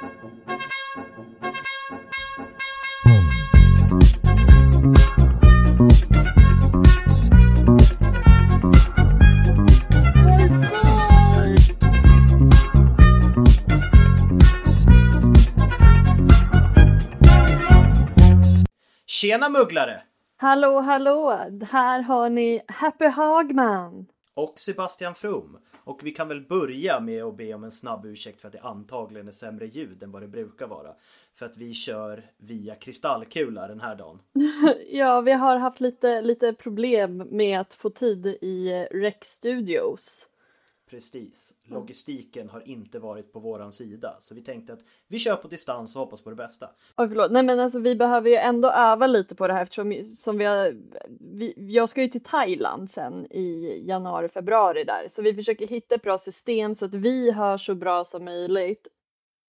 Tjena mugglare! Hallå, hallå! Här har ni Happy Hagman. Och Sebastian From. Och vi kan väl börja med att be om en snabb ursäkt för att det antagligen är sämre ljud än vad det brukar vara. För att vi kör via kristallkula den här dagen. ja, vi har haft lite, lite problem med att få tid i eh, Rec Studios. Precis. Logistiken har inte varit på våran sida. Så vi tänkte att vi kör på distans och hoppas på det bästa. Oj förlåt, nej men alltså vi behöver ju ändå öva lite på det här eftersom som vi har, vi, jag ska ju till Thailand sen i januari, februari där. Så vi försöker hitta ett bra system så att vi hör så bra som möjligt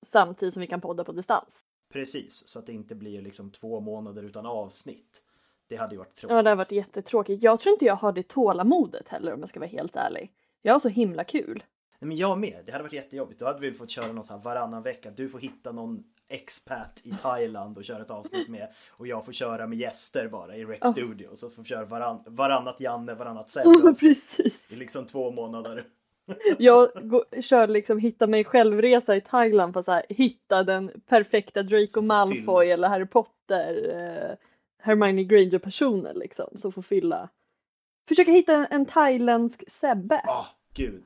samtidigt som vi kan podda på distans. Precis, så att det inte blir liksom två månader utan avsnitt. Det hade ju varit tråkigt. Ja, det har varit jättetråkigt. Jag tror inte jag har det tålamodet heller om jag ska vara helt ärlig. Jag har så himla kul. Nej, men jag med. Det hade varit jättejobbigt. Då hade vi fått köra något här varannan vecka. Du får hitta någon expat i Thailand och köra ett avsnitt med. Och jag får köra med gäster bara i Rec Ja. Studio. Så får vi köra varann, varannat Janne, varannat Sebbe. precis. I liksom två månader. Jag går, kör liksom hitta mig självresa i Thailand för att så hitta den perfekta Draco Malfoy eller Harry Potter, eh, Hermione Granger personen liksom som får fylla. Försöka hitta en, en thailändsk Sebbe. Ja, gud.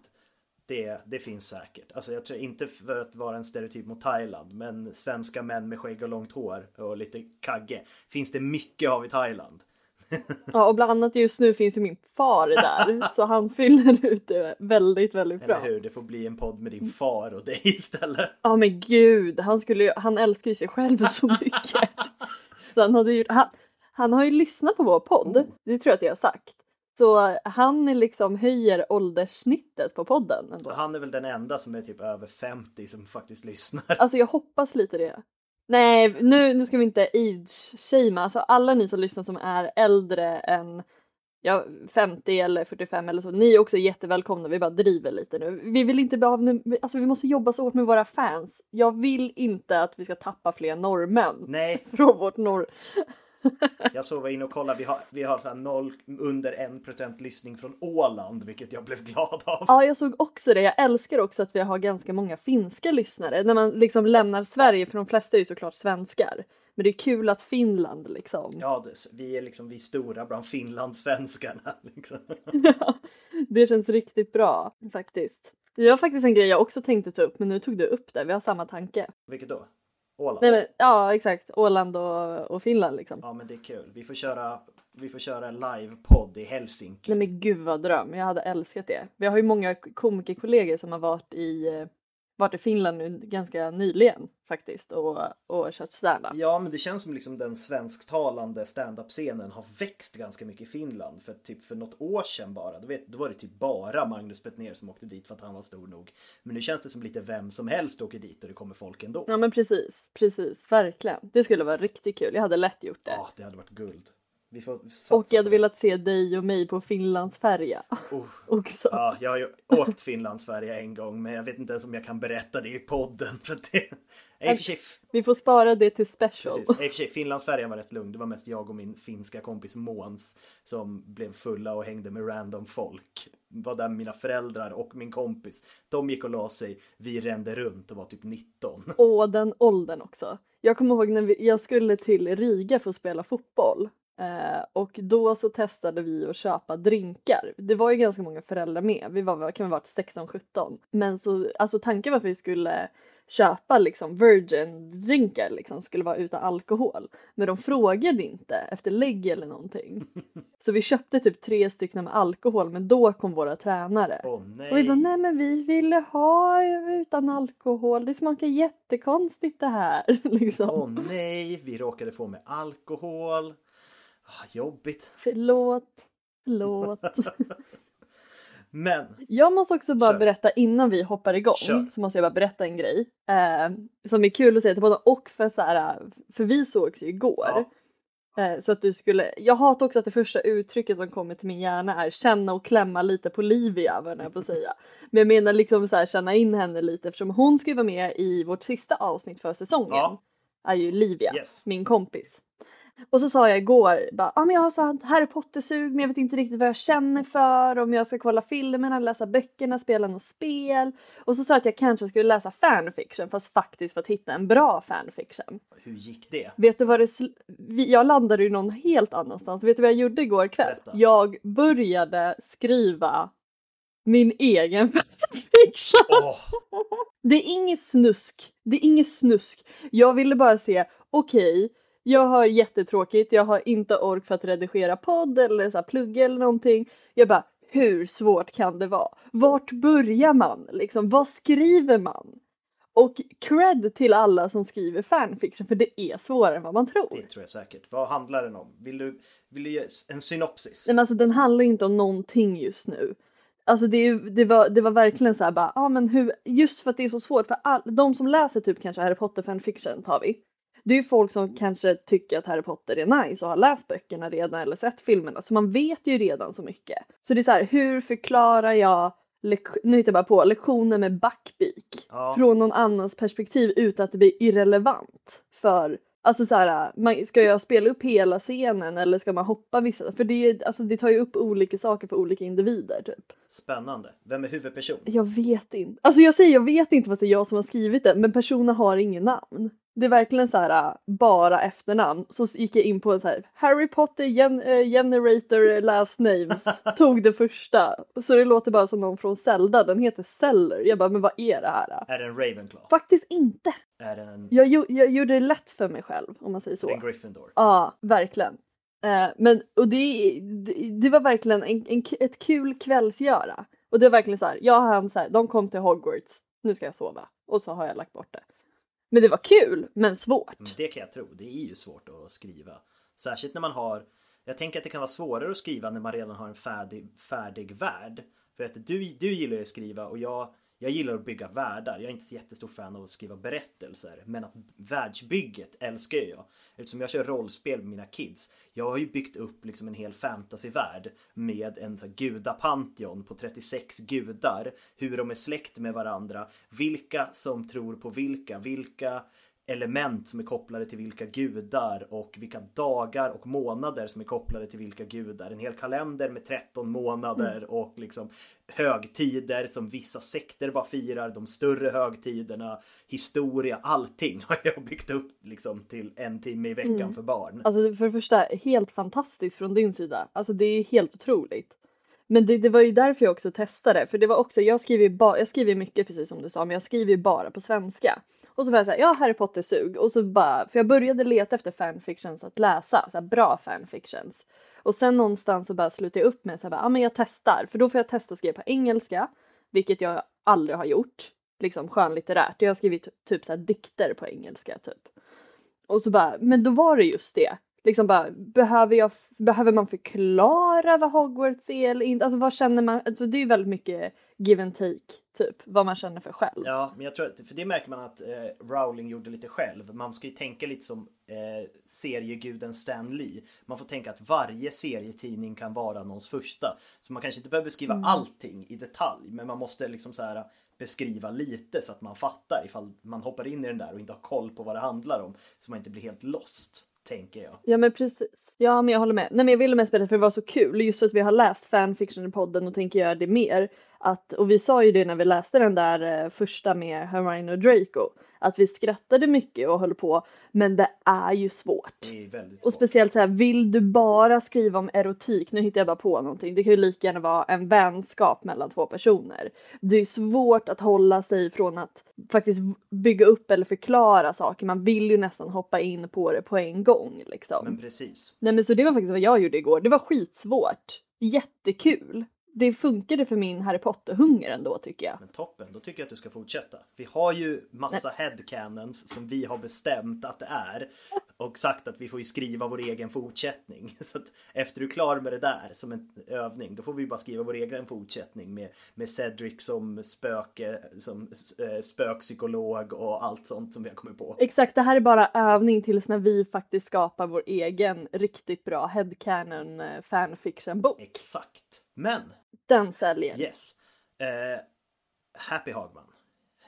Det, det finns säkert. Alltså jag tror inte för att vara en stereotyp mot Thailand. Men svenska män med skägg och långt hår och lite kagge. Finns det mycket av i Thailand. Ja, och bland annat just nu finns ju min far där så han fyller ut det väldigt, väldigt bra. Eller hur? Det får bli en podd med din far och dig istället. Ja men gud, han, skulle ju, han älskar ju sig själv så mycket. så han, hade ju, han, han har ju lyssnat på vår podd, det tror jag att jag har sagt. Så han liksom höjer ålderssnittet på podden ändå. Han är väl den enda som är typ över 50 som faktiskt lyssnar. Alltså jag hoppas lite det. Nej, nu, nu ska vi inte age-shamea. Alltså alla ni som lyssnar som är äldre än ja, 50 eller 45 eller så, ni är också jättevälkomna. Vi bara driver lite nu. Vi vill inte behöva, alltså vi måste jobba så hårt med våra fans. Jag vill inte att vi ska tappa fler norrmän Nej, från vårt norr. Jag såg var inne och kollade. Vi har, vi har så noll, under 1% lyssning från Åland, vilket jag blev glad av. Ja, jag såg också det. Jag älskar också att vi har ganska många finska lyssnare. När man liksom lämnar Sverige, för de flesta är ju såklart svenskar. Men det är kul att Finland liksom. Ja, det, vi är liksom vi stora bland finlandssvenskarna. Liksom. det känns riktigt bra faktiskt. Det var faktiskt en grej jag också tänkte ta upp, men nu tog du upp det. Vi har samma tanke. Vilket då? Åland? Nej, men, ja, exakt. Åland och, och Finland liksom. Ja, men det är kul. Vi får köra, vi får köra en livepodd i Helsinki. Nej men gud vad dröm, jag hade älskat det. Vi har ju många komikerkollegor som har varit i, eh, varit i Finland nu ganska nyligen faktiskt och, och kört stand-up. Ja, men det känns som liksom den svensktalande stand-up-scenen har växt ganska mycket i Finland. För typ för något år sedan bara, då, vet, då var det typ bara Magnus Bettner som åkte dit för att han var stor nog. Men nu känns det som lite vem som helst åker dit och det kommer folk ändå. Ja men precis, precis, verkligen. Det skulle vara riktigt kul. Jag hade lätt gjort det. Ja, det hade varit guld. Och jag hade det. velat se dig och mig på Finlandsfärja Oh. också. Ja, jag har ju åkt Finlandsfärja en gång, men jag vet inte ens om jag kan berätta det i podden. För det... Och för Vi får spara det till special. Precis. Finlandsfärjan var rätt lugn. Det var mest jag och min finska kompis Måns som blev fulla och hängde med random folk. Var där mina föräldrar och min kompis. De gick och la sig. Vi rände runt och var typ 19. Och den åldern också. Jag kommer ihåg när vi, jag skulle till Riga för att spela fotboll. Eh, och då så testade vi att köpa drinkar. Det var ju ganska många föräldrar med. Vi var, kan ha varit 16-17. Men så, alltså tanken var att vi skulle köpa liksom virgin drinkar liksom skulle vara utan alkohol. Men de frågade inte efter lägg eller någonting. Så vi köpte typ tre stycken med alkohol men då kom våra tränare. Nej. Och vi bara, nej men vi ville ha utan alkohol, det smakar jättekonstigt det här. liksom. Åh nej, vi råkade få med alkohol. Ah, jobbigt. Förlåt, förlåt. Men Jag måste också bara Kör. berätta innan vi hoppar igång Kör. så måste jag bara berätta en grej. Eh, som är kul att säga till båda och för så här, för vi sågs ju igår. Eh, så att du skulle, jag hatar också att det första uttrycket som kommer till min hjärna är känna och klämma lite på Livia vad jag på att säga. Men jag menar liksom så här känna in henne lite eftersom hon ska ju vara med i vårt sista avsnitt för säsongen. Ja. Är ju Livia, Yes. min kompis. Och så sa jag igår bara, ah, men jag har sånt Harry Potter-sug men jag vet inte riktigt vad jag känner för, om jag ska kolla filmerna, läsa böckerna, spela något spel. Och så sa jag att jag kanske skulle läsa fanfiction fast faktiskt för att hitta en bra fanfiction. hur gick det? Vet du vad det sl- Jag landade ju någon helt annanstans. Vet du vad jag gjorde igår kväll? Berätta. Jag började skriva min egen fanfiction. Åh, Det är inget snusk. Det är inget snusk. Jag ville bara se, okej, jag har jättetråkigt, jag har inte ork för att redigera podd eller så här plugga eller någonting. Jag bara, hur svårt kan det vara? Vart börjar man? Liksom, vad skriver man? Och cred till alla som skriver fanfiction för det är svårare än vad man tror. det tror jag säkert. Vad handlar den om? Vill du, vill du ge en synopsis? Nej, men alltså den handlar inte om någonting just nu. Alltså det, är det, var, det var verkligen så här bara, ja men hur, just för att det är så svårt för all, de som läser typ kanske Harry Potter fanfiction tar vi. Det är ju folk som kanske tycker att Harry Potter är nice och har läst böckerna redan eller sett filmerna så man vet ju redan så mycket. Så det är så här, hur förklarar jag, nu hittar jag bara på, lektioner med backbeak Ja. från någon annans perspektiv utan att det blir irrelevant för Alltså så här, man, ska jag spela upp hela scenen eller ska man hoppa vissa? För det, alltså, det tar ju upp olika saker för olika individer typ. Spännande. Vem är huvudperson? Jag vet inte. Alltså jag säger jag vet inte vad det är jag som har skrivit det men personen har ingen namn. Det är verkligen så här bara efternamn. Så gick jag in på en så här Harry Potter gen, eh, generator last names. Tog det första. Så det låter bara som någon från Zelda. Den heter Zeller. Jag bara men vad är det här? Är det en Ravenclaw? Faktiskt inte. Är det en, Jag, jag gjorde det lätt för mig själv om man säger är det en så. Gryffindor? Ja, verkligen. Eh, men och det, det, var verkligen en, en, ett kul kvällsgöra. Och det var verkligen så här, jag och han så här, de kom till Hogwarts, nu ska jag sova. Och så har jag lagt bort det. Men det var kul, men svårt. Mm, det kan jag tro. Det är ju svårt att skriva. Särskilt när man har Jag tänker att det kan vara svårare att skriva när man redan har en färdig, färdig värld. För att du, du gillar ju att skriva och jag, jag gillar att bygga världar. Jag är inte så jättestor fan av att skriva berättelser. Men att världsbygget älskar jag. Eftersom jag kör rollspel med mina kids. Jag har ju byggt upp liksom en hel fantasyvärld med en så gudapantheon på 36 gudar. Hur de är släkt med varandra. Vilka som tror på vilka. Vilka element som är kopplade till vilka gudar och vilka dagar och månader som är kopplade till vilka gudar. En hel kalender med 13 månader och liksom högtider som vissa sekter bara firar, de större högtiderna, historia, allting har jag byggt upp liksom till en timme i veckan för barn. Alltså för det första, helt fantastiskt från din sida. Alltså det är helt otroligt. Men det, det var ju därför jag också testade, för det var också, jag skriver ju bara, jag skriver mycket precis som du sa, men jag skriver ju bara på svenska. Och så var jag såhär, ja Harry Potter sug och så bara, för jag började leta efter fanfictions att läsa, så här, bra fanfictions. Och sen någonstans så bara slutade jag upp med såhär, ja men jag testar, för då får jag testa att skriva på engelska, vilket jag aldrig har gjort. liksom skönlitterärt. Jag har skrivit typ såhär dikter på engelska typ. Och så bara, men då var det just det. Liksom bara, behöver, jag, behöver man förklara vad Hogwarts är eller inte? Alltså vad känner man? Alltså det är ju väldigt mycket give and take typ vad man känner för själv. Ja, men jag tror att för det märker man att eh, Rowling gjorde lite själv. Man ska ju tänka lite som eh, serieguden Stan Lee. Man får tänka att varje serietidning kan vara någons första. Så man kanske inte behöver skriva Mm. allting i detalj, men man måste liksom så här beskriva lite så att man fattar ifall man hoppar in i den där och inte har koll på vad det handlar om. Så man inte blir helt lost, tänker jag. Ja men precis. Ja men jag håller med. Nej men jag ville mest berätta för det var så kul just att vi har läst fanfiction i podden och tänker göra det mer. Att, och vi sa ju det när vi läste den där eh, första med Hermione och Draco. Att vi skrattade mycket och höll på. Men det är ju svårt. Är svårt. Och speciellt så här, vill du bara skriva om erotik, nu hittar jag bara på någonting, det kan ju lika gärna vara en vänskap mellan två personer. Det är svårt att hålla sig från att faktiskt bygga upp eller förklara saker, man vill ju nästan hoppa in på det på en gång liksom. Men precis. Nej men så det var faktiskt vad jag gjorde igår, det var skitsvårt, jättekul. Det funkade för min Harry Potter-hunger ändå tycker jag. Men toppen, då tycker jag att du ska fortsätta. Vi har ju massa headcanons som vi har bestämt att det är. Och sagt att vi får ju skriva vår egen fortsättning. Så att efter du är klar med det där som en övning, då får vi bara skriva vår egen fortsättning med, med Cedric som spöke, som eh, spökpsykolog och allt sånt som vi har kommit på. Exakt, det här är bara övning tills när vi faktiskt skapar vår egen riktigt bra headcanon eh, fanfiction-bok. Exakt. Men, Den säljer. yes. Eh, Happy Hagman.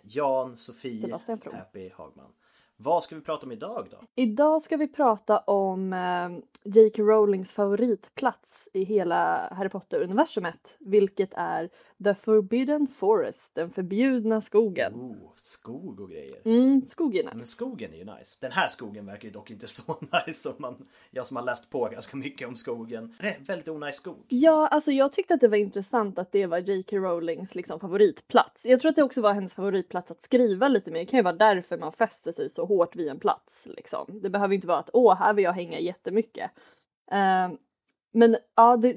Jan, Sofie. Happy Hagman. Vad ska vi prata om idag då? Idag ska vi prata om eh, J.K. Rowlings favoritplats i hela Harry Potter-universumet, vilket är The Forbidden Forest, den förbjudna skogen. Oh, skog och grejer. Mm, skogen är Men skogen är ju nice. Den här skogen verkar ju dock inte så nice som man, jag som har läst på ganska mycket om skogen. Väldigt onajs skog. Ja, alltså jag tyckte att det var intressant att det var J.K. Rowlings liksom favoritplats. Jag tror att det också var hennes favoritplats att skriva lite mer. Det kan ju vara därför man fäster sig så hårt vid en plats liksom. Det behöver inte vara att åh, här vill jag hänga jättemycket. Ehm, men ja, det,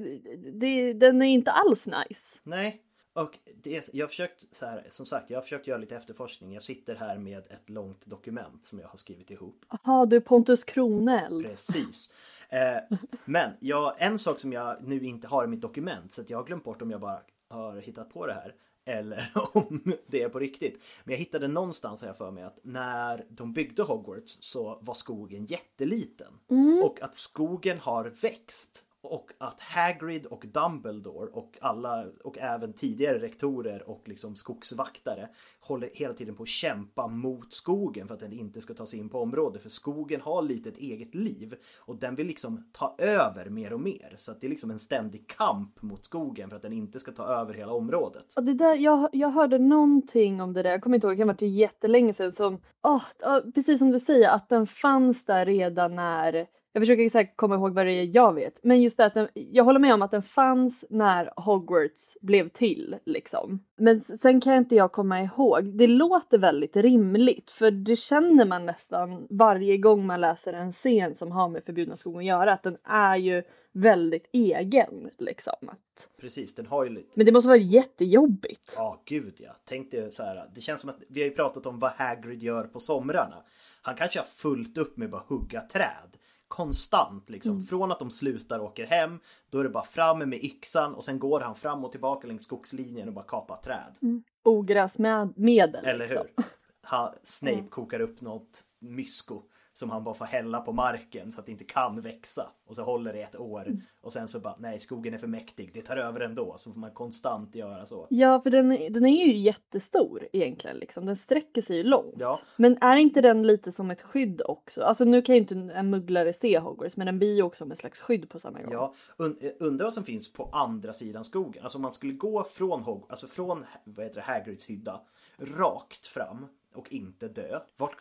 det, den är inte alls nice. Nej. Och det jag har försökt så här, som sagt, jag har försökt göra lite efterforskning. Jag sitter här med ett långt dokument som jag har skrivit ihop. Jaha, du är Pontus Kronell. Precis. Eh, men jag, en sak som jag nu inte har i mitt dokument så jag har glömt bort om jag bara har hittat på det här eller om det är på riktigt. Men jag hittade någonstans har jag för mig att när de byggde Hogwarts så var skogen jätteliten. Och att skogen har växt. Och att Hagrid och Dumbledore och alla och även tidigare rektorer och liksom skogsvaktare håller hela tiden på att kämpa mot skogen för att den inte ska ta sig in på området. För skogen har lite ett eget liv och den vill liksom ta över mer och mer. Så att det är liksom en ständig kamp mot skogen för att den inte ska ta över hela området. Och det där, jag, jag hörde någonting om det där, jag kommer inte ihåg, det kan ha varit jättelänge sedan som, oh, precis som du säger, att den fanns där redan när jag försöker så komma ihåg vad det är jag vet, men just det att den, jag håller med om att den fanns när Hogwarts blev till liksom. Men sen kan inte jag komma ihåg. Det låter väldigt rimligt för det känner man nästan varje gång man läser en scen som har med Förbjudna skogen att göra att den är ju väldigt egen liksom. Att, Precis, den har ju lite men det måste vara jättejobbigt. Ja, gud ja. Tänk dig så här. Det känns som att vi har ju pratat om vad Hagrid gör på somrarna. Han kanske har fullt upp med bara hugga träd. Konstant liksom. Från att de slutar och åker hem. Då är det bara fram med yxan och sen går han fram och tillbaka längs skogslinjen och bara kapar träd. Ogräsmedel. Eller liksom. hur? Ha, Snape kokar upp något mysko som han bara får hälla på marken så att det inte kan växa. Och så håller det ett år. Och sen så bara, nej skogen är för mäktig, det tar över ändå. Så får man konstant göra så. Ja, för den, den är ju jättestor egentligen liksom. Den sträcker sig ju långt. Ja, Men är inte den lite som ett skydd också? Alltså nu kan ju inte en mugglare se Hogwarts men den blir ju också som ett slags skydd på samma gång. Ja, und undrar vad som finns på andra sidan skogen. Alltså om man skulle gå från, Hog alltså från vad heter det, Hagrids hydda rakt fram och inte dö. Vart,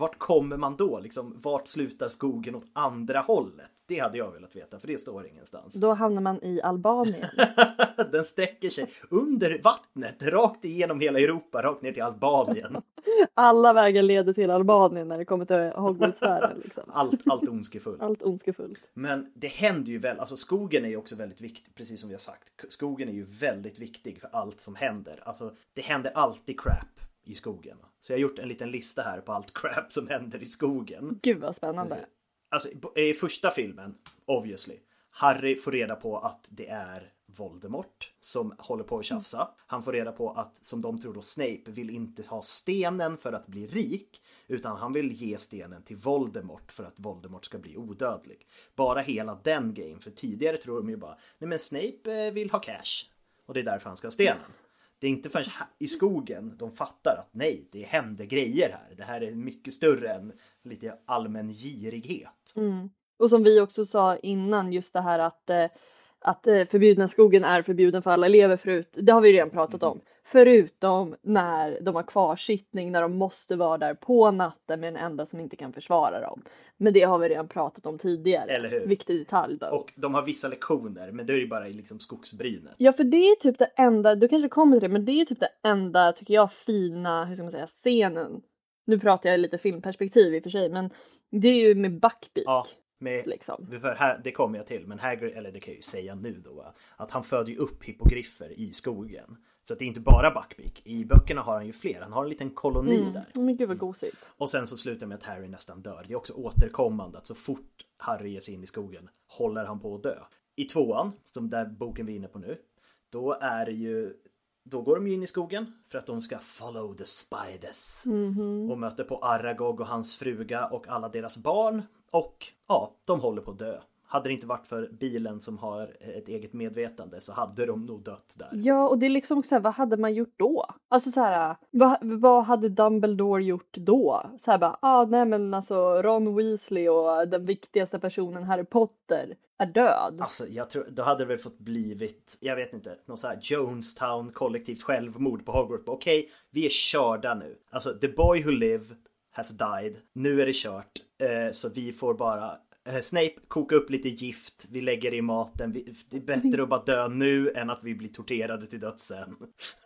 vart kommer man då? Liksom, vart slutar skogen åt andra hållet? Det hade jag velat veta för det står ingenstans. Då hamnar man i Albanien. Den sträcker sig under vattnet rakt igenom hela Europa, rakt ner till Albanien. Alla vägar leder till Albanien när det kommer till Hogwarts-sfären. Liksom. Allt, allt ondskefullt. Allt ondskefullt. Men det händer ju väl, alltså skogen är ju också väldigt viktig, precis som vi har sagt. Skogen är ju väldigt viktig för allt som händer. Alltså det händer alltid crap i skogen. Så jag har gjort en liten lista här på allt crap som händer i skogen. Gud vad spännande. Alltså i första filmen, obviously, Harry får reda på att det är Voldemort som håller på att tjafsa. Han får reda på att, som de tror då, Snape vill inte ha stenen för att bli rik. Utan han vill ge stenen till Voldemort för att Voldemort ska bli odödlig. Bara hela den grejen, för tidigare tror de ju bara, nej men Snape eh, vill ha cash. Och det är därför han ska ha stenen. Det är inte förrän i skogen de fattar att nej, det händer grejer här. Det här är mycket större än lite allmän girighet. Mm. Och som vi också sa innan, just det här att, eh, att eh, förbjudna skogen är förbjuden för alla elever förut. Det har vi redan pratat om. Förutom när de har kvarsittning, när de måste vara där på natten med den enda som inte kan försvara dem. Men det har vi redan pratat om tidigare. Eller hur? Viktig detalj då. Och de har vissa lektioner, men det är ju bara i liksom skogsbrynet. Ja, för det är typ det enda, du kanske kommer till det, men det är typ det enda, tycker jag, fina, hur ska man säga, scenen. Nu pratar jag lite filmperspektiv i och för sig, men det är ju med Buckbeak. Ja, med, Liksom. för här, det kommer jag till, men Hagrid, eller det kan jag ju säga nu då, att han föder ju upp hippogriffer i skogen. Så att det är inte bara Buckbeak. I böckerna har han ju fler. Han har en liten koloni där. Mm. Men gud vad gosigt. Och sen så slutar det med att Harry nästan dör. Det är också återkommande att så fort Harry ger sig in i skogen håller han på att dö. I tvåan, som där boken vi är inne på nu, då är det ju då går de ju in i skogen för att de ska follow the spiders. Och möter på Aragog och hans fruga och alla deras barn. Och ja, de håller på att dö. Hade det inte varit för bilen som har ett eget medvetande så hade de nog dött där. Ja, och det är liksom så här, vad hade man gjort då? Alltså så här, vad, vad hade Dumbledore gjort då? Så här bara, ah, nej men alltså Ron Weasley och den viktigaste personen Harry Potter är död. Alltså jag tror, då hade det väl fått blivit, jag vet inte, någon så här Jonestown kollektivt självmord på Hogwarts. Okej, vi är körda nu. Alltså the boy who lived has died. Nu är det kört. Eh, så vi får bara Snape koka upp lite gift, vi lägger det i maten. Vi, det är bättre att bara dö nu än att vi blir torterade till döds sen.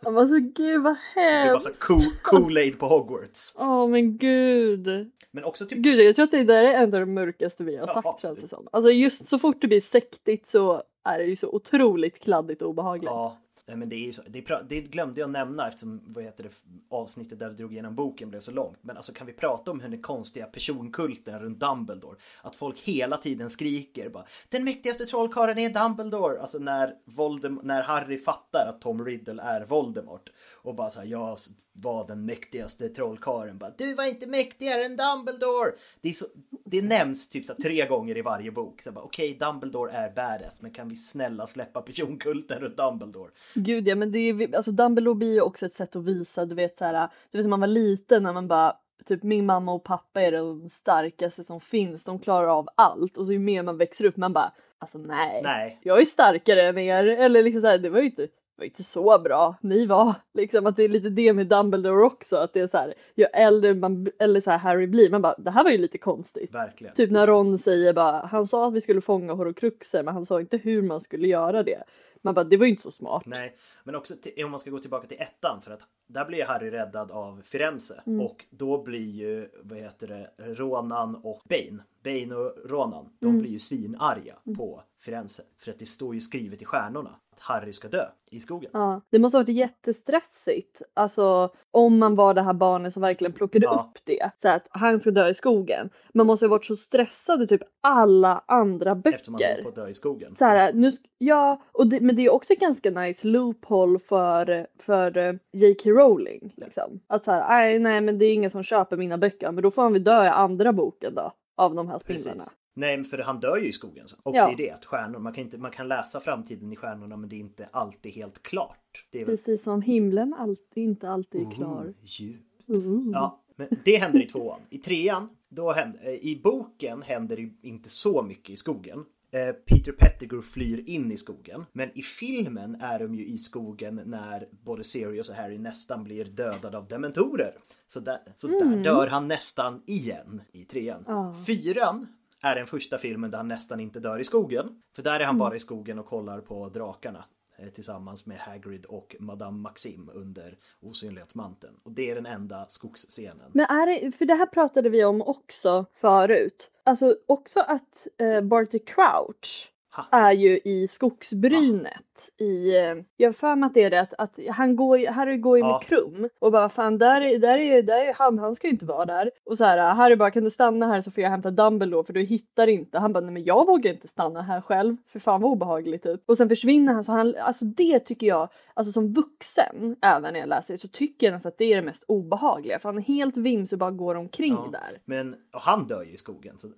Alltså gud vad Det är bara hemskt. så Kool- Kool-Aid på Hogwarts. Åh men gud. Men också typ Gud jag tror att det där är en av de mörkaste vi har Ja. sagt känns det som. Alltså just så fort det blir sektigt så är det ju så otroligt kladdigt och obehagligt. Ja, nej, men det är ju så. Det, det glömde jag nämna eftersom vad heter det, avsnittet där vi drog igenom boken blev så långt. Men alltså kan vi prata om hur den konstiga personkulten runt Dumbledore? Att folk hela tiden skriker bara Den mäktigaste trollkarlen är Dumbledore! Alltså när, Voldem- när Harry fattar att Tom Riddle är Voldemort. Och bara så här, jag var den mäktigaste trollkarlen. Bara, du var inte mäktigare än Dumbledore! Det, är så, det nämns typ så här, tre gånger i varje bok. Så Okej, Dumbledore är badass, men kan vi snälla släppa personkulten runt Dumbledore? Gud ja men det är, alltså Dumbledore blir ju också ett sätt att visa, du vet såhär, du vet när man var liten när man bara Typ min mamma och pappa är de starkaste som finns, de klarar av allt och så ju mer man växer upp man bara Alltså nej, Nej. jag är starkare än er eller liksom såhär, det var ju inte var inte så bra ni var. Liksom att det är lite det med Dumbledore också, att det är så här, ju äldre man, eller så här Harry blir, man bara det här var ju lite konstigt. Verkligen. Typ när Ron säger bara, han sa att vi skulle fånga horcruxer men han sa inte hur man skulle göra det. Man bara, det var ju inte så smart. Nej, men också till, om man ska gå tillbaka till ettan för att där blir Harry räddad av Firenze Mm. och då blir ju vad heter det Ronan och Bane, Bane och Ronan, de Mm. blir ju svinarga på Firenze för att det står ju skrivet i stjärnorna att Harry ska dö i skogen. Ja, det måste ha varit jättestressigt. Alltså om man var det här barnet som verkligen plockade Ja. upp det. Så att han ska dö i skogen. Man måste ha varit så stressad i typ alla andra Eftersom han håller böcker. på att dö i skogen. Så här, nu, ja, och det, men det är också ganska nice loophole för, för eh, J.K. Rowling. Liksom. Att så här, nej, men det är ingen som köper mina böcker men då får han väl dö i andra boken då. Av de här spindlarna. Nej, för han dör ju i skogen. Och Ja. det är det att stjärnor, man kan, inte, man kan läsa framtiden i stjärnorna men det är inte alltid helt klart. Väl Precis som himlen alltid, inte alltid är klar. Oh, djup. Ooh. Ja, men det händer i tvåan. I trean, då händer, eh, i boken händer det inte så mycket i skogen. Eh, Peter Pettigrew flyr in i skogen. Men i filmen är de ju i skogen när både Sirius och Harry nästan blir dödade av dementorer. Så, där, så där dör han nästan igen i trean. Ja. Fyran är den första filmen där han nästan inte dör i skogen. För där är han bara i skogen och kollar på drakarna Eh, tillsammans med Hagrid och Madame Maxim under Osynlighetsmanteln. Och det är den enda skogsscenen. Men är det, för det här pratade vi om också förut. Alltså också att eh, Barty Crouch är ju i skogsbrynet i, eh, jag för mig att det är det att, att han går, ju- Harry går ju med Krum och bara fan där är, där är, där är han, han ska ju inte vara där. Och så här Harry bara kan du stanna här så får jag hämta Dumbledore för du hittar inte. Han bara nej men jag vågar inte stanna här själv för fan vad obehagligt typ. Och sen försvinner han så han, alltså det tycker jag, alltså som vuxen även när jag läser det så tycker jag nästan att det är det mest obehagliga för han är helt vims och bara går omkring Ja. där. Men och han dör ju i skogen. Så,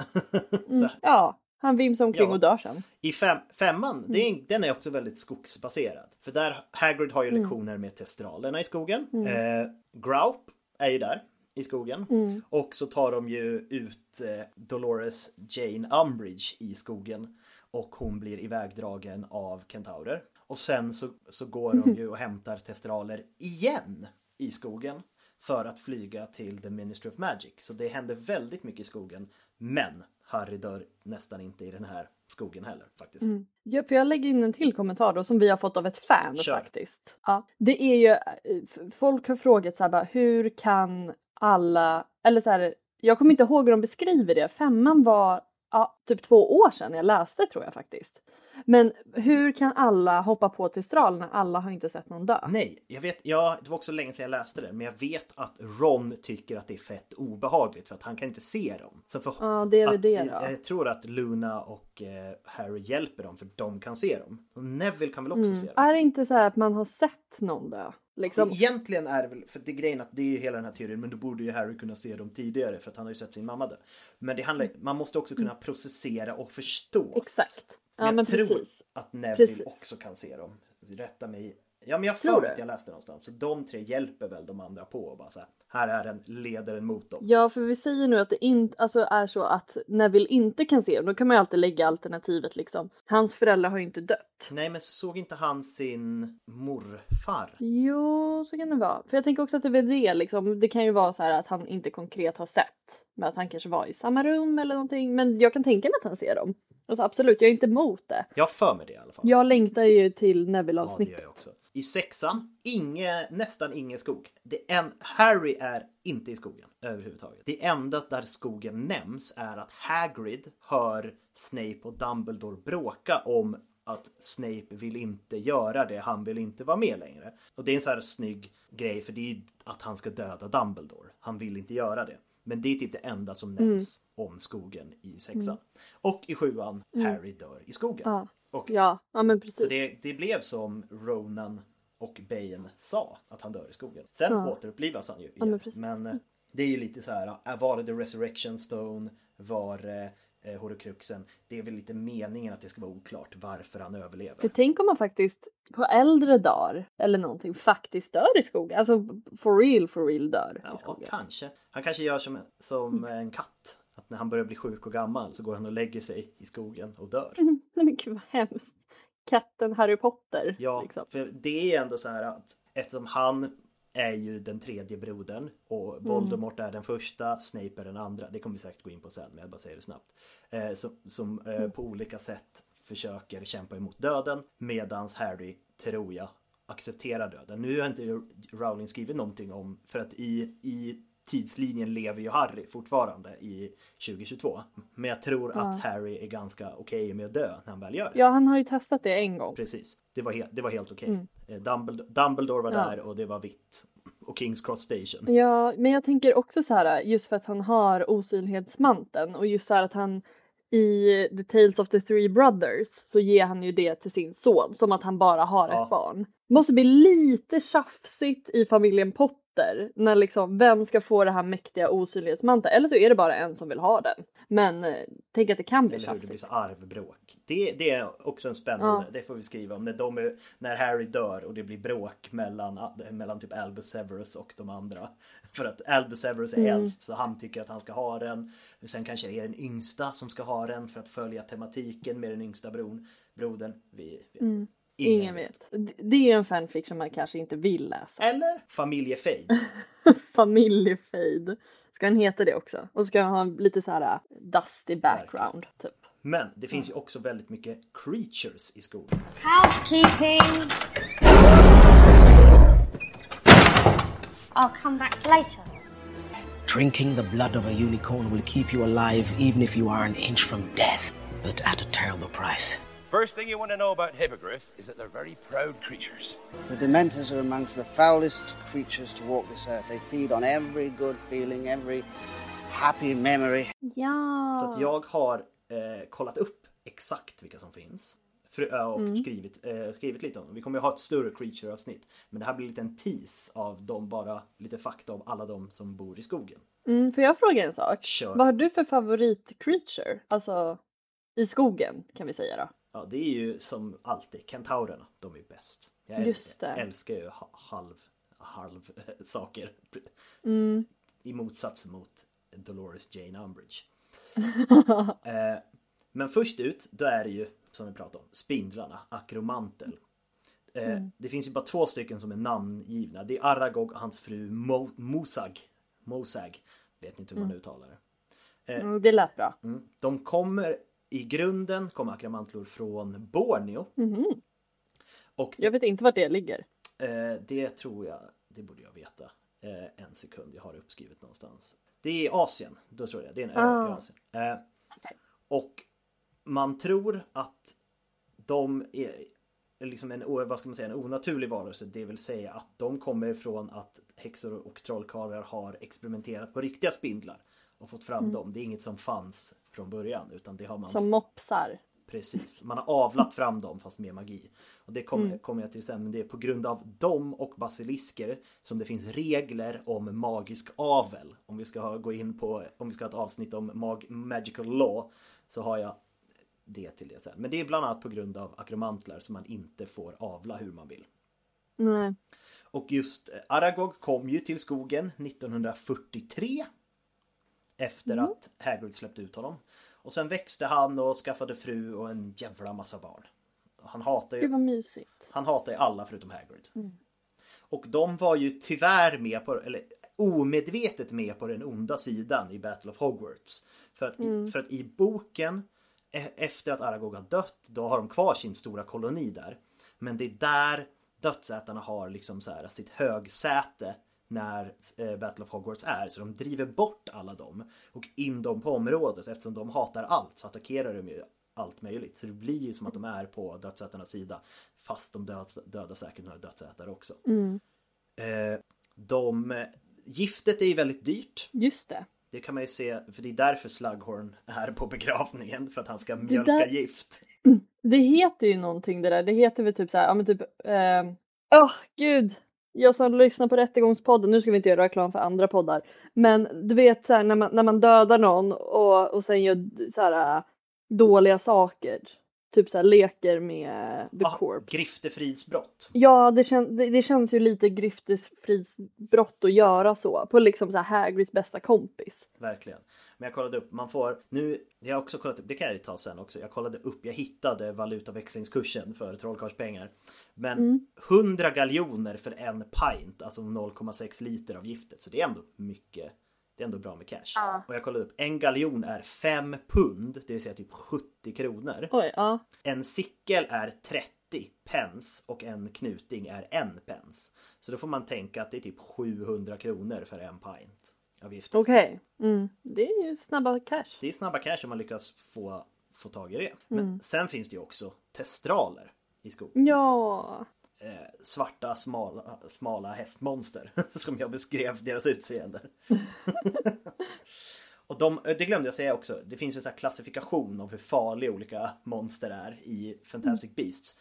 Mm. Ja, han vimsar omkring Ja. och dör sen. I fem, femman, Mm. är, den är också väldigt skogsbaserad. För där, Hagrid har ju Mm. lektioner med testralerna i skogen. Eh, Group är ju där i skogen. Mm. Och så tar de ju ut eh, Dolores Jane Umbridge i skogen. Och hon blir ivägdragen av kentaurer. Och sen så, så går de ju och hämtar testraler igen i skogen. För att flyga till The Ministry of Magic. Så det händer väldigt mycket i skogen. Men Harry dör nästan inte i den här skogen heller faktiskt. Ja, för jag lägger in en till kommentar då som vi har fått av ett fan Kör. faktiskt. Ja, det är ju, eh, folk har frågat så här bara, hur kan alla, eller så här, jag kommer inte ihåg hur de beskriver det. Femman var ja, typ två år sedan jag läste tror jag faktiskt. Men hur kan alla hoppa på Testral när alla har inte sett någon dö? Nej, jag vet, ja, det var också länge sedan jag läste det, men jag vet att Ron tycker att det är fett obehagligt för att han kan inte se dem. Så för, Ja, det är väl det jag, då. jag tror att Luna och eh, Harry hjälper dem för de kan se dem. Och Neville kan väl också se dem. Är det inte så här att man har sett någon dö? Liksom. Egentligen är det väl, för det är grejen att det är ju hela den här teorin, men då borde ju Harry kunna se dem tidigare för att han har ju sett sin mamma dö. Men det handlar, man måste också kunna processera och förstå. Exakt. Ja jag men tror precis. att Neville Precis. också kan se dem. Rätta mig. Ja men jag Tror att jag läste någonstans. Så de tre hjälper väl de andra på och bara så här. Här är den, leder den mot dem. Ja, för vi säger nu att det inte alltså är så att Neville inte kan se dem. Då kan man ju alltid lägga alternativet liksom. Hans föräldrar har ju inte dött. Nej men såg inte han sin morfar? Jo, så kan det vara. För jag tänker också att det är det liksom. Det kan ju vara så här att han inte konkret har sett. Men att han kanske var i samma rum eller någonting. Men jag kan tänka mig att han ser dem. Alltså absolut, jag är inte emot det. Jag har för mig det i alla fall. Jag längtar ju till Ja, det Neville-avsnittet. gör jag också. I sexan, inge, nästan ingen skog. Det en, Harry är inte i skogen överhuvudtaget. Det enda där skogen nämns är att Hagrid hör Snape och Dumbledore bråka om att Snape vill inte göra det, han vill inte vara med längre. Och det är en så här snygg grej för det är ju att han ska döda Dumbledore. Han vill inte göra det. Men det är typ det enda som nämns om skogen i sexan. Och i sjuan, Harry dör i skogen. Ja. Och Ja, ja men precis. så det, det blev som Ronan och Bane sa, att han dör i skogen. Sen Ja. återupplivas han ju. men igen. precis. men eh, det är ju lite så här, äh, var det The Resurrection Stone? Var det eh, Horcruxen? Det är väl lite meningen att det ska vara oklart varför han överlever. För tänk om man faktiskt på äldre dagar eller någonting faktiskt dör i skogen. Alltså for real, for real dör Ja, i skogen. kanske. Han kanske gör som, som en katt. Att när han börjar bli sjuk och gammal så går han och lägger sig i skogen och dör. Nej men gud vad hemskt. Katten Harry Potter. Ja, liksom. för det är ändå så här att eftersom han är ju den tredje brodern och Voldemort är den första, Snape är den andra. Det kommer vi säkert gå in på sen, men jag bara säger det snabbt. Eh, som som eh, på olika sätt försöker kämpa emot döden medans Harry, tror jag, accepterar döden. Nu har inte Rowling skrivit någonting om, för att i, i tidslinjen lever ju Harry fortfarande i 2022. Men jag tror att Harry är ganska okej med att dö när han väl gör det. Ja, han har ju testat det en gång. Precis, det var, he- det var helt okej. Eh, Dumbledore, Dumbledore var Mm. Ja. där och det var vitt. Och Kings Cross Station. Ja, men jag tänker också så här just för att han har osynlighetsmanteln och just så här att han i The Tales of the Three Brothers så ger han ju det till sin son som att han bara har Ja. ett barn. Måste bli lite tjafsigt i familjen Potter när liksom vem ska få det här mäktiga osynlighetsmanteln eller så är det bara en som vill ha den. Men eh, tänk att det kan bli hur, det blir tjafsigt. så arvbråk. Det, det är också en spännande, Ja. det får vi skriva om. När, de är, när Harry dör och det blir bråk mellan, mellan typ Albus Severus och de andra. För att Albus Severus är Mm. äldst så han tycker att han ska ha den. Sen kanske det är den yngsta som ska ha den för att följa tematiken med den yngsta bron, brodern. Vi, vi, Mm. Ingen vet. Det- Det är ju en fanfic som man kanske inte vill läsa. Eller Familjefejd. Familjefejd. Ska den heta det också? Och ska den ha lite så här uh, dusty background typ. Men det finns ju också väldigt mycket creatures i skogen. Housekeeping. I'll come back later. Drinking the blood of a unicorn will keep you alive even if you are an inch from death, but at a terrible price. First thing you want to know about hippogriffs is that they're very proud creatures. The Dementors are amongst the foulest creatures to walk this earth. They feed on every good feeling, every happy memory. Ja. Så att jag har eh, kollat upp exakt vilka som finns. För, eh, och Mm. skrivit, eh, skrivit lite om dem. Vi kommer ju ha ett större creature-avsnitt. Men det här blir lite en tease av dem, bara lite fakta om alla de som bor i skogen. Mm, får jag fråga en sak? Kör. Vad har du för favorit-creature? Alltså i skogen kan vi säga då. Ja, det är ju som alltid kentaurerna. De är bäst. Jag äl- Just det. älskar ju ha- halv, halv saker. Mm. I motsats mot Dolores Jane Umbridge. eh, men först ut, då är det ju som vi pratade om, spindlarna, akromantel. Eh, Mm. Det finns ju bara två stycken som är namngivna. Det är Aragog och hans fru Mo- Mosag. Mosag. Vet inte hur man Mm. uttalar det. Eh, Mm, det lät bra. Mm. De kommer i grunden kommer akramantlor från Borneo. Mhm. Och Jag vet inte vart det ligger. eh, det tror jag, det borde jag veta. Eh, en sekund, jag har det uppskrivet någonstans. Det är Asien, då tror jag. Det är en ö i Ah. Asien. Eh, och man tror att de är liksom en, vad ska man säga, en onaturlig varelse. Det vill säga att de kommer från att häxor och trollkarlar har experimenterat på riktiga spindlar och fått fram Mm. dem. Det är inget som fanns från början utan det har man Som mopsar. Precis, man har avlat fram dem fast med magi. Och det kommer Mm. kommer jag till sen, men det är på grund av dem och basilisker som det finns regler om magisk avel. Om vi ska ha, gå in på, om vi ska ha ett avsnitt om mag, magical law så har jag det till det sen. Men det är bland annat på grund av akromantlar som man inte får avla hur man vill. Nej. Och just eh, Aragog kom ju till skogen 1943 efter Mm. att Hagrid släppte ut honom. Och sen växte han och skaffade fru och en jävla massa barn. Han hatar ju, vad mysigt. han hatar ju alla förutom Hagrid. Mm. Och de var ju tyvärr med på, eller omedvetet med på den onda sidan i Battle of Hogwarts. För att, Mm. i, för att i boken, e- efter att Aragog har dött, då har de kvar sin stora koloni där. Men det är där dödsätarna har liksom så här sitt högsäte när eh, Battle of Hogwarts är. Så de driver bort alla dem och in dem på området. Eftersom de hatar allt så attackerar de ju allt möjligt. Så det blir ju som att de är på dödsätarnas sida. Fast de död, dödar säkert några dödsätare också. Mm. Eh, de, giftet är ju väldigt dyrt. Just det. Det kan man ju se, för det är därför Slughorn är på begravningen. För att han ska mjölka där- gift. Det heter ju någonting det där. Det heter väl typ så här, ja men typ, åh oh, gud. Jag som lyssnar på Rättegångspodden, nu ska vi inte göra reklam för andra poddar. Men du vet så här när man, när man dödar någon och, och sen gör så här äh, dåliga saker. Typ så här leker med the Ah, corpse. griftefridsbrott. Ja, det, kän det, det känns ju lite griftefridsbrott att göra så på liksom så här Hagrids bästa kompis. Verkligen. Men jag kollade upp, man får nu, jag har också kollat upp, det kan jag ju ta sen också. Jag kollade upp, jag hittade valutaväxlingskursen för trollkarlspengar. Men Mm. 100 galjoner för en pint, alltså 0,6 liter av giftet. Så det är ändå mycket. Det är ändå bra med cash. Ja. Och jag kollade upp, en galjon är 5 pund, det vill säga typ 70 kronor. Oj, ja. En sickel är 30 pence och en knuting är en pence. Så då får man tänka att det är typ 700 kronor för en pint av giftet. Okej. Mm. Det är ju snabba cash. Det är snabba cash om man lyckas få, få tag i det. Men Mm. sen finns det ju också testraler i skogen. Ja. Eh, svarta smala, smala hästmonster som jag beskrev deras utseende. Och de, det glömde jag säga också. Det finns en sån här klassifikation av hur farliga olika monster är i Fantastic Beasts.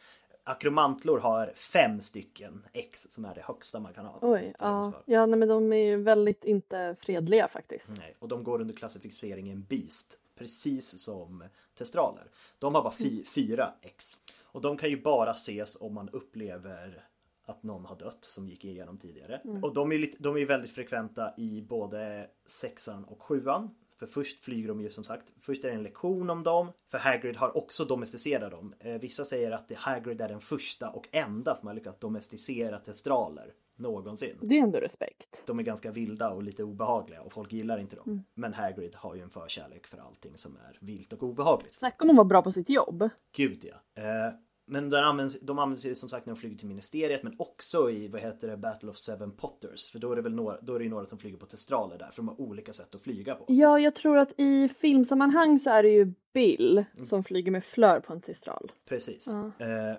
Akromantlor har fem stycken X som är det högsta man kan ha. Oj, ja. Ja, nej men de är ju väldigt inte fredliga faktiskt. Nej, och de går under klassificeringen Beast. Precis som testraler. De har bara fy, fyra X. Och de kan ju bara ses om man upplever att någon har dött som gick igenom tidigare. Mm. Och de är, lite, de är väldigt frekventa i både sexan och sjuan. För först flyger de ju som sagt, först är det en lektion om dem. För Hagrid har också domesticerat dem. Eh, vissa säger att Hagrid är den första och enda som har lyckats domesticera testraler någonsin. Det är ändå respekt. De är ganska vilda och lite obehagliga och folk gillar inte dem. Mm. Men Hagrid har ju en förkärlek för allting som är vilt och obehagligt. Snacka om att vara bra på sitt jobb. Gud ja. Eh, Men de används, de används ju som sagt när de flyger till ministeriet men också i vad heter det Battle of Seven Potters. För då är det väl några, då är det ju några som flyger på testraler där för de har olika sätt att flyga på. Ja, jag tror att i filmsammanhang så är det ju Bill som flyger med Flör på en testral. Precis. Ja. Eh,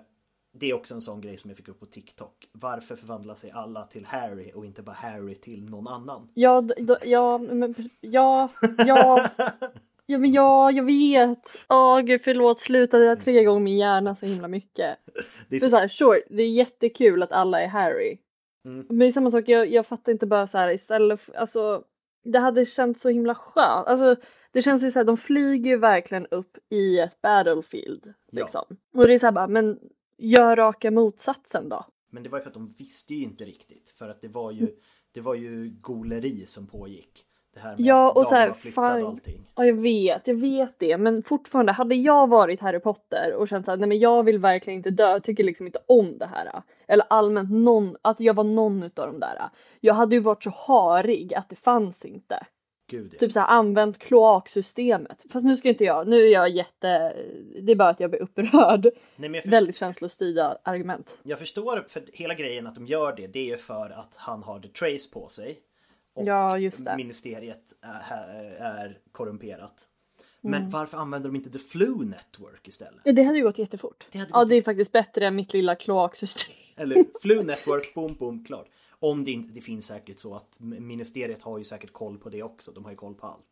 det är också en sån grej som jag fick upp på TikTok. Varför förvandlar sig alla till Harry och inte bara Harry till någon annan? Ja, ja, men, ja, ja, ja, men ja, jag vet. Åh gud, förlåt, sluta, det har tre gånger min hjärna så himla mycket. Det är så- så här, sure, det är jättekul att alla är Harry. Mm. Men det är samma sak, jag, jag fattar inte bara så här istället för, alltså det hade känts så himla skönt. Alltså det känns ju så här, de flyger ju verkligen upp i ett battlefield Ja. liksom. Och det är så här bara, men gör raka motsatsen då. Men det var ju för att de visste ju inte riktigt. För att det var ju, det var ju goleri som pågick. Det här med Ja och så här, fine. och allting. Ja jag vet, jag vet det men fortfarande hade jag varit Harry Potter och känt såhär, nej men jag vill verkligen inte dö, jag tycker liksom inte om det här. Eller allmänt någon, att jag var någon utav de där. Jag hade ju varit så harig att det fanns inte. Gud ja. Typ såhär använt kloaksystemet. Fast nu ska inte jag, nu är jag jätte, det är bara att jag blir upprörd. Nej, men jag, först- Väldigt känslostyrda argument. jag förstår för hela grejen att de gör det. Det är ju för att han har the trace på sig. Och Ja, ministeriet är, är korrumperat. Men Mm. varför använder de inte the flu network istället? Det hade ju gått jättefort. Det hade Ja gått det är faktiskt bättre än mitt lilla kloaksystem. Eller Flu Network, boom, boom, klart. Om det inte, det finns säkert så att ministeriet har ju säkert koll på det också. De har ju koll på allt.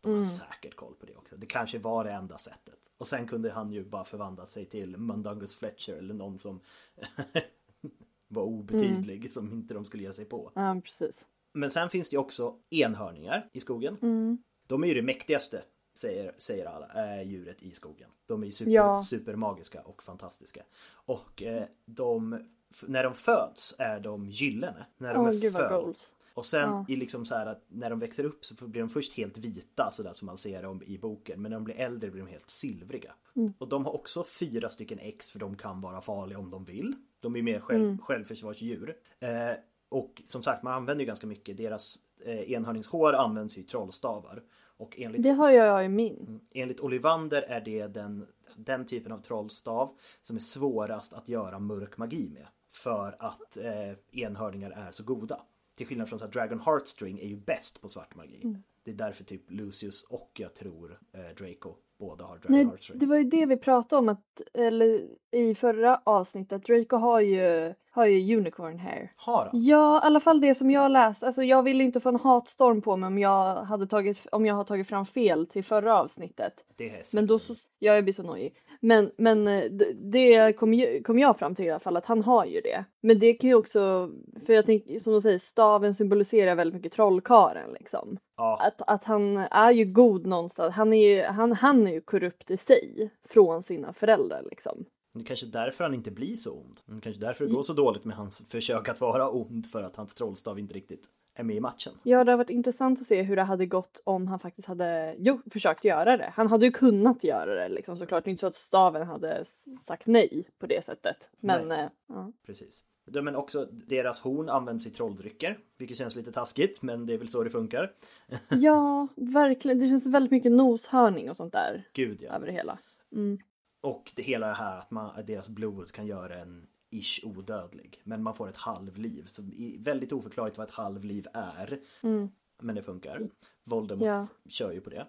De har Mm. säkert koll på det också. Det kanske var det enda sättet. Och sen kunde han ju bara förvandla sig till Mundungus Fletcher eller någon som var obetydlig Mm. som inte de skulle ge sig på. Ja precis. Men sen finns det också enhörningar i skogen. Mm. De är ju det mäktigaste, säger, säger alla, äh, djuret i skogen. De är ju super, Ja. supermagiska och fantastiska. Och eh, de, när de föds är de gyllene. När de Åh är föl. goals. Och sen Ja. i liksom så här att när de växer upp så blir de först helt vita sådär som man ser dem i boken. Men när de blir äldre blir de helt silvriga. Mm. Och de har också fyra stycken ex för de kan vara farliga om de vill. De är mer själv, Mm. självförsvarsdjur. Eh, och som sagt man använder ju ganska mycket. Deras eh, enhörningshår används ju i trollstavar. Och enligt Det har jag i min. Enligt Olivander är det den, den typen av trollstav som är svårast att göra mörk magi med. För att eh, enhörningar är så goda. Till skillnad från så här, Dragon Heartstring är ju bäst på svart magi. Mm. Det är därför typ Lucius och jag tror eh, Draco båda har Dragon Nej, Heartstring. det var ju det vi pratade om att, eller i förra avsnittet, Draco har ju, har ju unicorn hair. Har han? Ja, i alla fall det som jag läst. Alltså jag ville inte få en hatstorm på mig om jag hade tagit, om jag har tagit fram fel till förra avsnittet. Det är Men då så, ja, jag blir så nojig. Men, men eh, det kom, ju- kom jag fram till i alla fall att han har ju det. Men det kan ju också, för jag tänker som de säger, staven symboliserar väldigt mycket trollkaren liksom. Ja. Att, att han är ju god någonstans. Han är ju, han, han är ju korrupt i sig från sina föräldrar liksom. Det är kanske därför han inte blir så ond. Det är kanske därför det går så dåligt med hans försök att vara ond för att hans trollstav inte riktigt är med i matchen. Ja, det har varit intressant att se hur det hade gått om han faktiskt hade jo, försökt göra det. Han hade ju kunnat göra det liksom såklart. Det är inte så att staven hade sagt nej på det sättet. Men eh, ja. Precis. Men också deras horn används i trolldrycker, vilket känns lite taskigt, men det är väl så det funkar. ja, verkligen. Det känns väldigt mycket noshörning och sånt där Gud ja. över det hela. Mm. Och det hela det här att, man, deras blod kan göra en ish odödlig. Men man får ett halvliv. Så väldigt oförklarligt vad ett halvliv är. Mm. Men det funkar. Voldemort Ja. kör ju på det.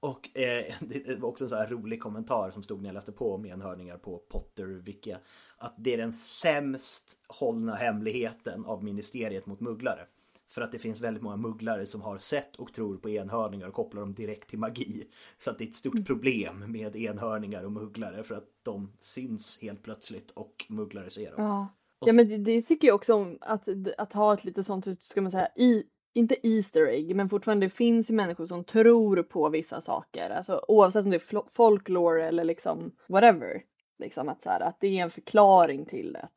Och eh, det var också en så här rolig kommentar som stod när jag läste på om enhörningar på Potter Wiki. Att det är den sämst hållna hemligheten av ministeriet mot mugglare. För att det finns väldigt många mugglare som har sett och tror på enhörningar och kopplar dem direkt till magi. Så att det är ett stort problem med enhörningar och mugglare för att de syns helt plötsligt och mugglare ser dem. Ja. Och ja, men det, det tycker jag också om att, att ha ett lite sånt, ska man säga, i, inte Easter egg, men fortfarande det finns ju människor som tror på vissa saker. Alltså oavsett om det är folklore eller liksom whatever. Liksom att, så här, att det är en förklaring till det.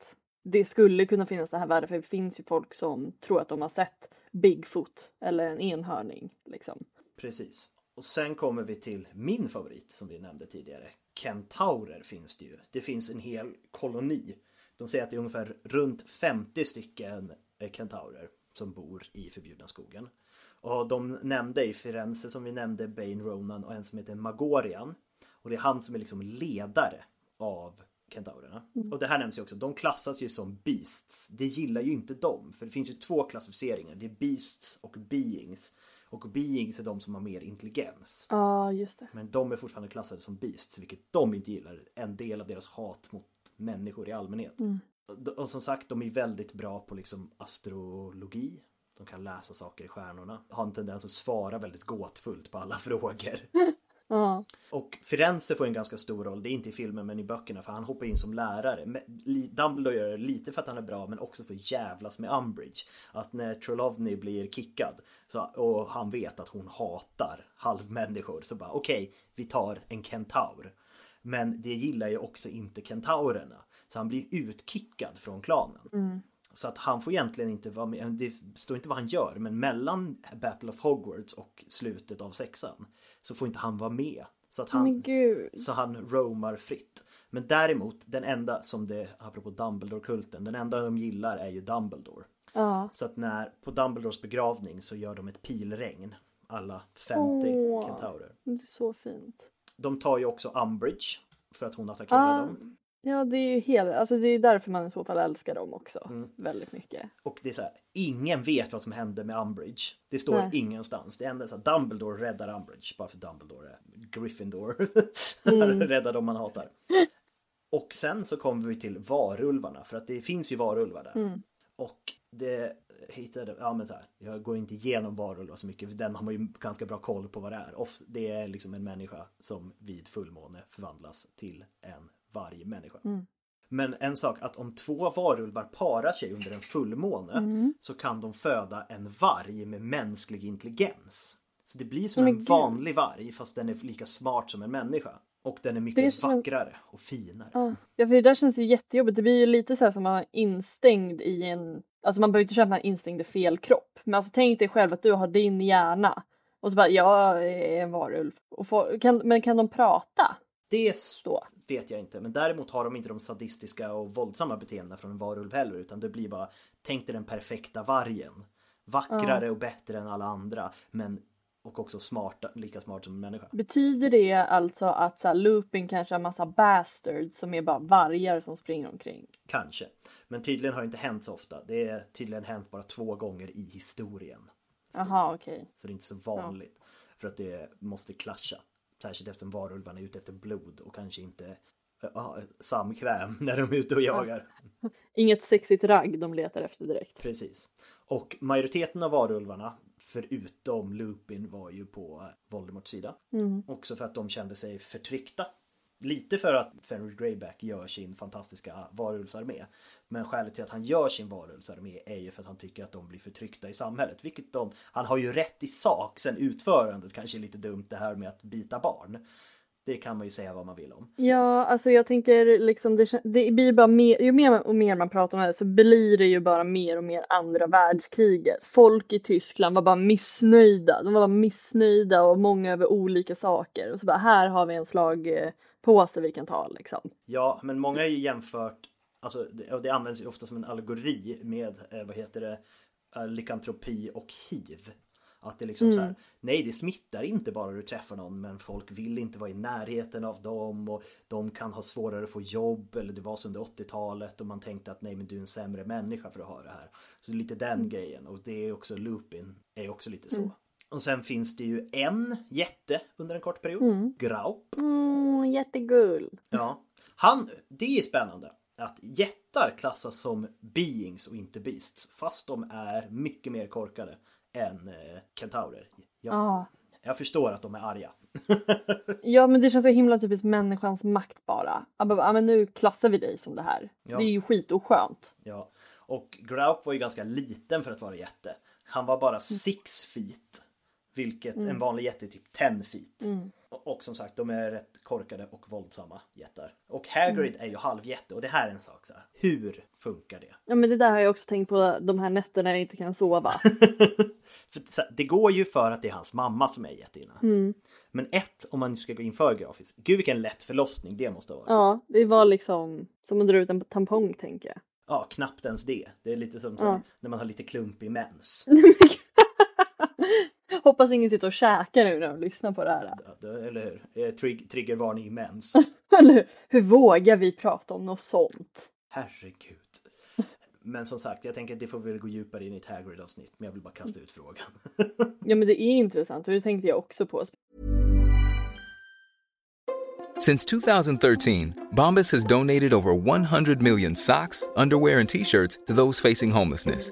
Det skulle kunna finnas det här värdet, för det finns ju folk som tror att de har sett Bigfoot eller en enhörning. Liksom. Precis. Och sen kommer vi till min favorit som vi nämnde tidigare. Kentaurer finns det ju. Det finns en hel koloni. De säger att det är ungefär runt 50 stycken eh, kentaurer som bor i förbjudna skogen. Och de nämnde i Firenze som vi nämnde Bane Ronan och en som heter Magorian. Och det är han som är liksom ledare av kentaurerna. Och det här nämns ju också, de klassas ju som beasts. Det gillar ju inte de, för det finns ju två klassificeringar. Det är beasts och beings. Och beings är de som har mer intelligens. Ja, just det. Men de är fortfarande klassade som beasts, vilket de inte gillar. En del av deras hat mot människor i allmänhet. Mm. Och- Och som sagt, de är väldigt bra på liksom astrologi. De kan läsa saker i stjärnorna. Har en tendens att svara väldigt gåtfullt på alla frågor. Och Firenze får en ganska stor roll, det är inte i filmen men i böckerna för han hoppar in som lärare. Dumbledore gör det lite för att han är bra men också för att jävlas med Umbridge. Att när Trelawney blir kickad så, och han vet att hon hatar halvmänniskor så bara okej, vi tar en kentaur. Men det gillar ju också inte kentaurerna. Så han blir utkickad från klanen. Mm. Så att han får egentligen inte vara med, det står inte vad han gör men mellan Battle of Hogwarts och slutet av sexan så får inte han vara med. Så att han, gud. så han roamar fritt. Men däremot den enda som det, apropå Dumbledore-kulten, den enda de gillar är ju Dumbledore. Ja. Så att när, på Dumbledores begravning så gör de ett pilregn. Alla 50 Åh. kentaurer. Det är så fint. De tar ju också Umbridge för att hon attackerar Ah. dem. Ja, det är ju helt, alltså det är därför man i så fall älskar dem också. Mm. Väldigt mycket. Och det är så här, ingen vet vad som hände med Umbridge. Det står Nej. ingenstans. Det enda är så här, Dumbledore räddar Umbridge. Bara för Dumbledore är Gryffindor. Mm. räddar dem man hatar. Och sen så kommer vi till varulvarna. För att det finns ju varulvar där. Mm. Och det hittade, ja men så här, jag går inte igenom varulvar så mycket. för Den har man ju ganska bra koll på vad det är. Det är liksom en människa som vid fullmåne förvandlas till en vargmänniska. Mm. Men en sak att om två varulvar parar sig under en fullmåne Mm. så kan de föda en varg med mänsklig intelligens. Så det blir som Men en gud. vanlig varg fast den är lika smart som en människa. Och den är mycket är som- vackrare och finare. Ja. ja, för det där känns ju jättejobbigt. Det blir ju lite så här som att vara instängd i en, alltså man behöver inte köpa en instängd i fel kropp. Men alltså tänk dig själv att du har din hjärna och så bara jag är en varulv. Får, kan, men kan de prata? Det vet jag inte, men däremot har de inte de sadistiska och våldsamma beteendena från en varulv heller utan det blir bara Tänk dig den perfekta vargen. Vackrare Ja. och bättre än alla andra men och också smarta, lika smart som en människa. Betyder det alltså att så här, Lupin kanske har massa bastards som är bara vargar som springer omkring? Kanske. Men tydligen har det inte hänt så ofta. Det är tydligen hänt bara två gånger i historien. Jaha, okej. Så det är inte så vanligt. För att det måste klascha. Särskilt eftersom varulvarna är ute efter blod och kanske inte uh, samkväm när de är ute och jagar. Inget sexigt ragg de letar efter direkt. Precis. Och majoriteten av varulvarna, förutom Lupin, var ju på Voldemorts sida. Mm. Också för att de kände sig förtryckta. Lite för att Fenrir Greyback gör sin fantastiska varulvsarmé. Men skälet till att han gör sin varulvsarmé är ju för att han tycker att de blir förtryckta i samhället. Vilket de, han har ju rätt i sak, sen utförandet kanske är lite dumt det här med att bita barn. Det kan man ju säga vad man vill om. Ja, alltså jag tänker liksom det, det blir bara mer, ju mer och mer man pratar om det så blir det ju bara mer och mer andra världskriget. Folk i Tyskland var bara missnöjda. De var bara missnöjda och många över olika saker. Och så bara här har vi en slagpåse vi kan ta liksom. Ja, men många har ju jämfört, alltså det, det används ju ofta som en allegori med, eh, vad heter det, eh, lykantropi och hiv. Att det liksom Mm. så här, nej det smittar inte bara du träffar någon men folk vill inte vara i närheten av dem och de kan ha svårare att få jobb eller det var så under 80-talet och man tänkte att nej men du är en sämre människa för att ha det här. Så lite den grejen och det är också Lupin är också lite så. Mm. Och sen finns det ju en jätte under en kort period, Mm. Graup. Mm, jättegull. Ja, han, det är spännande att jättar klassas som beings och inte beasts fast de är mycket mer korkade än eh, kentaurer. Jag, Ja. jag förstår att de är arga. Ja men det känns så himla typiskt människans makt bara. Ja, men nu klassar vi dig som det här. Ja. Det är ju skitoskönt. Ja, och Graup var ju ganska liten för att vara jätte. Han var bara six feet. Vilket Mm. en vanlig jätte är typ 10 feet. Mm. Och, och som sagt, de är rätt korkade och våldsamma jättar. Och Hagrid Mm. är ju halvjätte och det här är en sak så här. Hur funkar det? Ja men det där har jag också tänkt på de här nätterna jag inte kan sova. För det går ju för att det är hans mamma som är jättinna. Mm. Men ett, om man ska gå in för grafiskt. Gud vilken lätt förlossning det måste vara. Ja, det var liksom som att dra ut en tampong tänker jag. Ja, knappt ens det. Det är lite som så Ja. när man har lite klumpig mens. Hoppas ingen sitter och käkar nu när de lyssnar på det här. Eller hur? Trig triggervarning mens. Eller hur? hur vågar vi prata om något sånt? Herregud. Men som sagt, jag tänker att det får vi väl gå djupare in i ett Hagrid-avsnitt. Men jag vill bara kasta ut frågan. Ja men det är intressant och det tänkte jag också på. Since 2013, Bombas has donated over 100 million socks, underwear, and t shirts to those facing homelessness.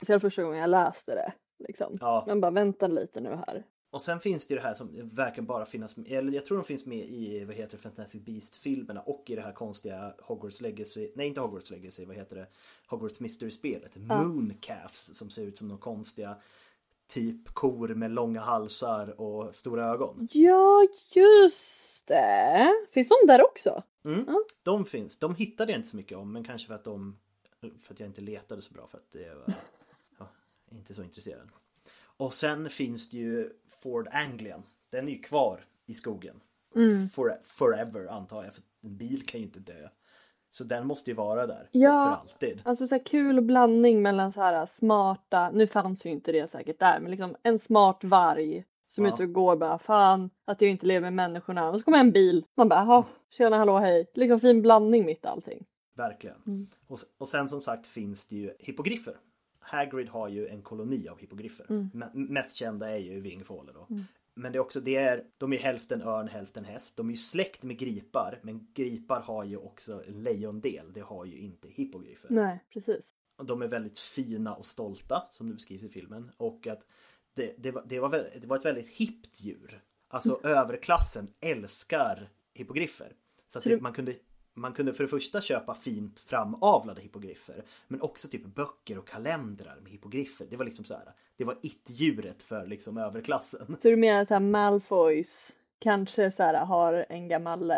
Speciellt första gången jag läste det. Liksom. Ja. Men bara vänta lite nu här. Och sen finns det ju det här som verkar bara finnas med, eller jag tror de finns med i, vad heter det, Fantastic Beast-filmerna och i det här konstiga Hogwarts Legacy, nej inte Hogwarts Legacy, vad heter det, Hogwarts Mystery-spelet, Mooncalfs som ser ut som de konstiga typ kor med långa halsar och stora ögon. Ja just det. Finns de där också? Mm. De finns, de hittade jag inte så mycket om men kanske för att de, för att jag inte letade så bra för att det var, ja, inte så intresserad. Och sen finns det ju Ford Anglian. Den är ju kvar i skogen. Mm. For, forever antar jag, för en bil kan ju inte dö. Så den måste ju vara där Ja. för alltid. Alltså så här kul blandning mellan så här smarta, nu fanns ju inte det säkert där, men liksom en smart varg som är Ja. ute och går bara fan att jag inte lever med människorna och så kommer en bil. Man bara jaha, tjena hallå hej. Liksom fin blandning mitt i allting. Verkligen. Mm. Och, och sen som sagt finns det ju hippogriffer. Hagrid har ju en koloni av hippogriffer. Mm. Mest kända är ju Vingfåle då. Men det är också, det är, de är hälften örn, hälften häst. De är ju släkt med gripar, men gripar har ju också en lejondel. Det har ju inte hippogriffer. Nej, precis. De är väldigt fina och stolta, som det beskrivs i filmen. Och att det, det, var, det, var, det var ett väldigt hippt djur. Alltså överklassen älskar hippogriffer. Så Så det, du- man, kunde, man kunde för det första köpa fint framavlade hippogriffer. Men också typ böcker och kalendrar med hippogriffer. Det var liksom så här. Det var it-djuret för liksom överklassen. Så du menar att Malfoys kanske så här har en gammal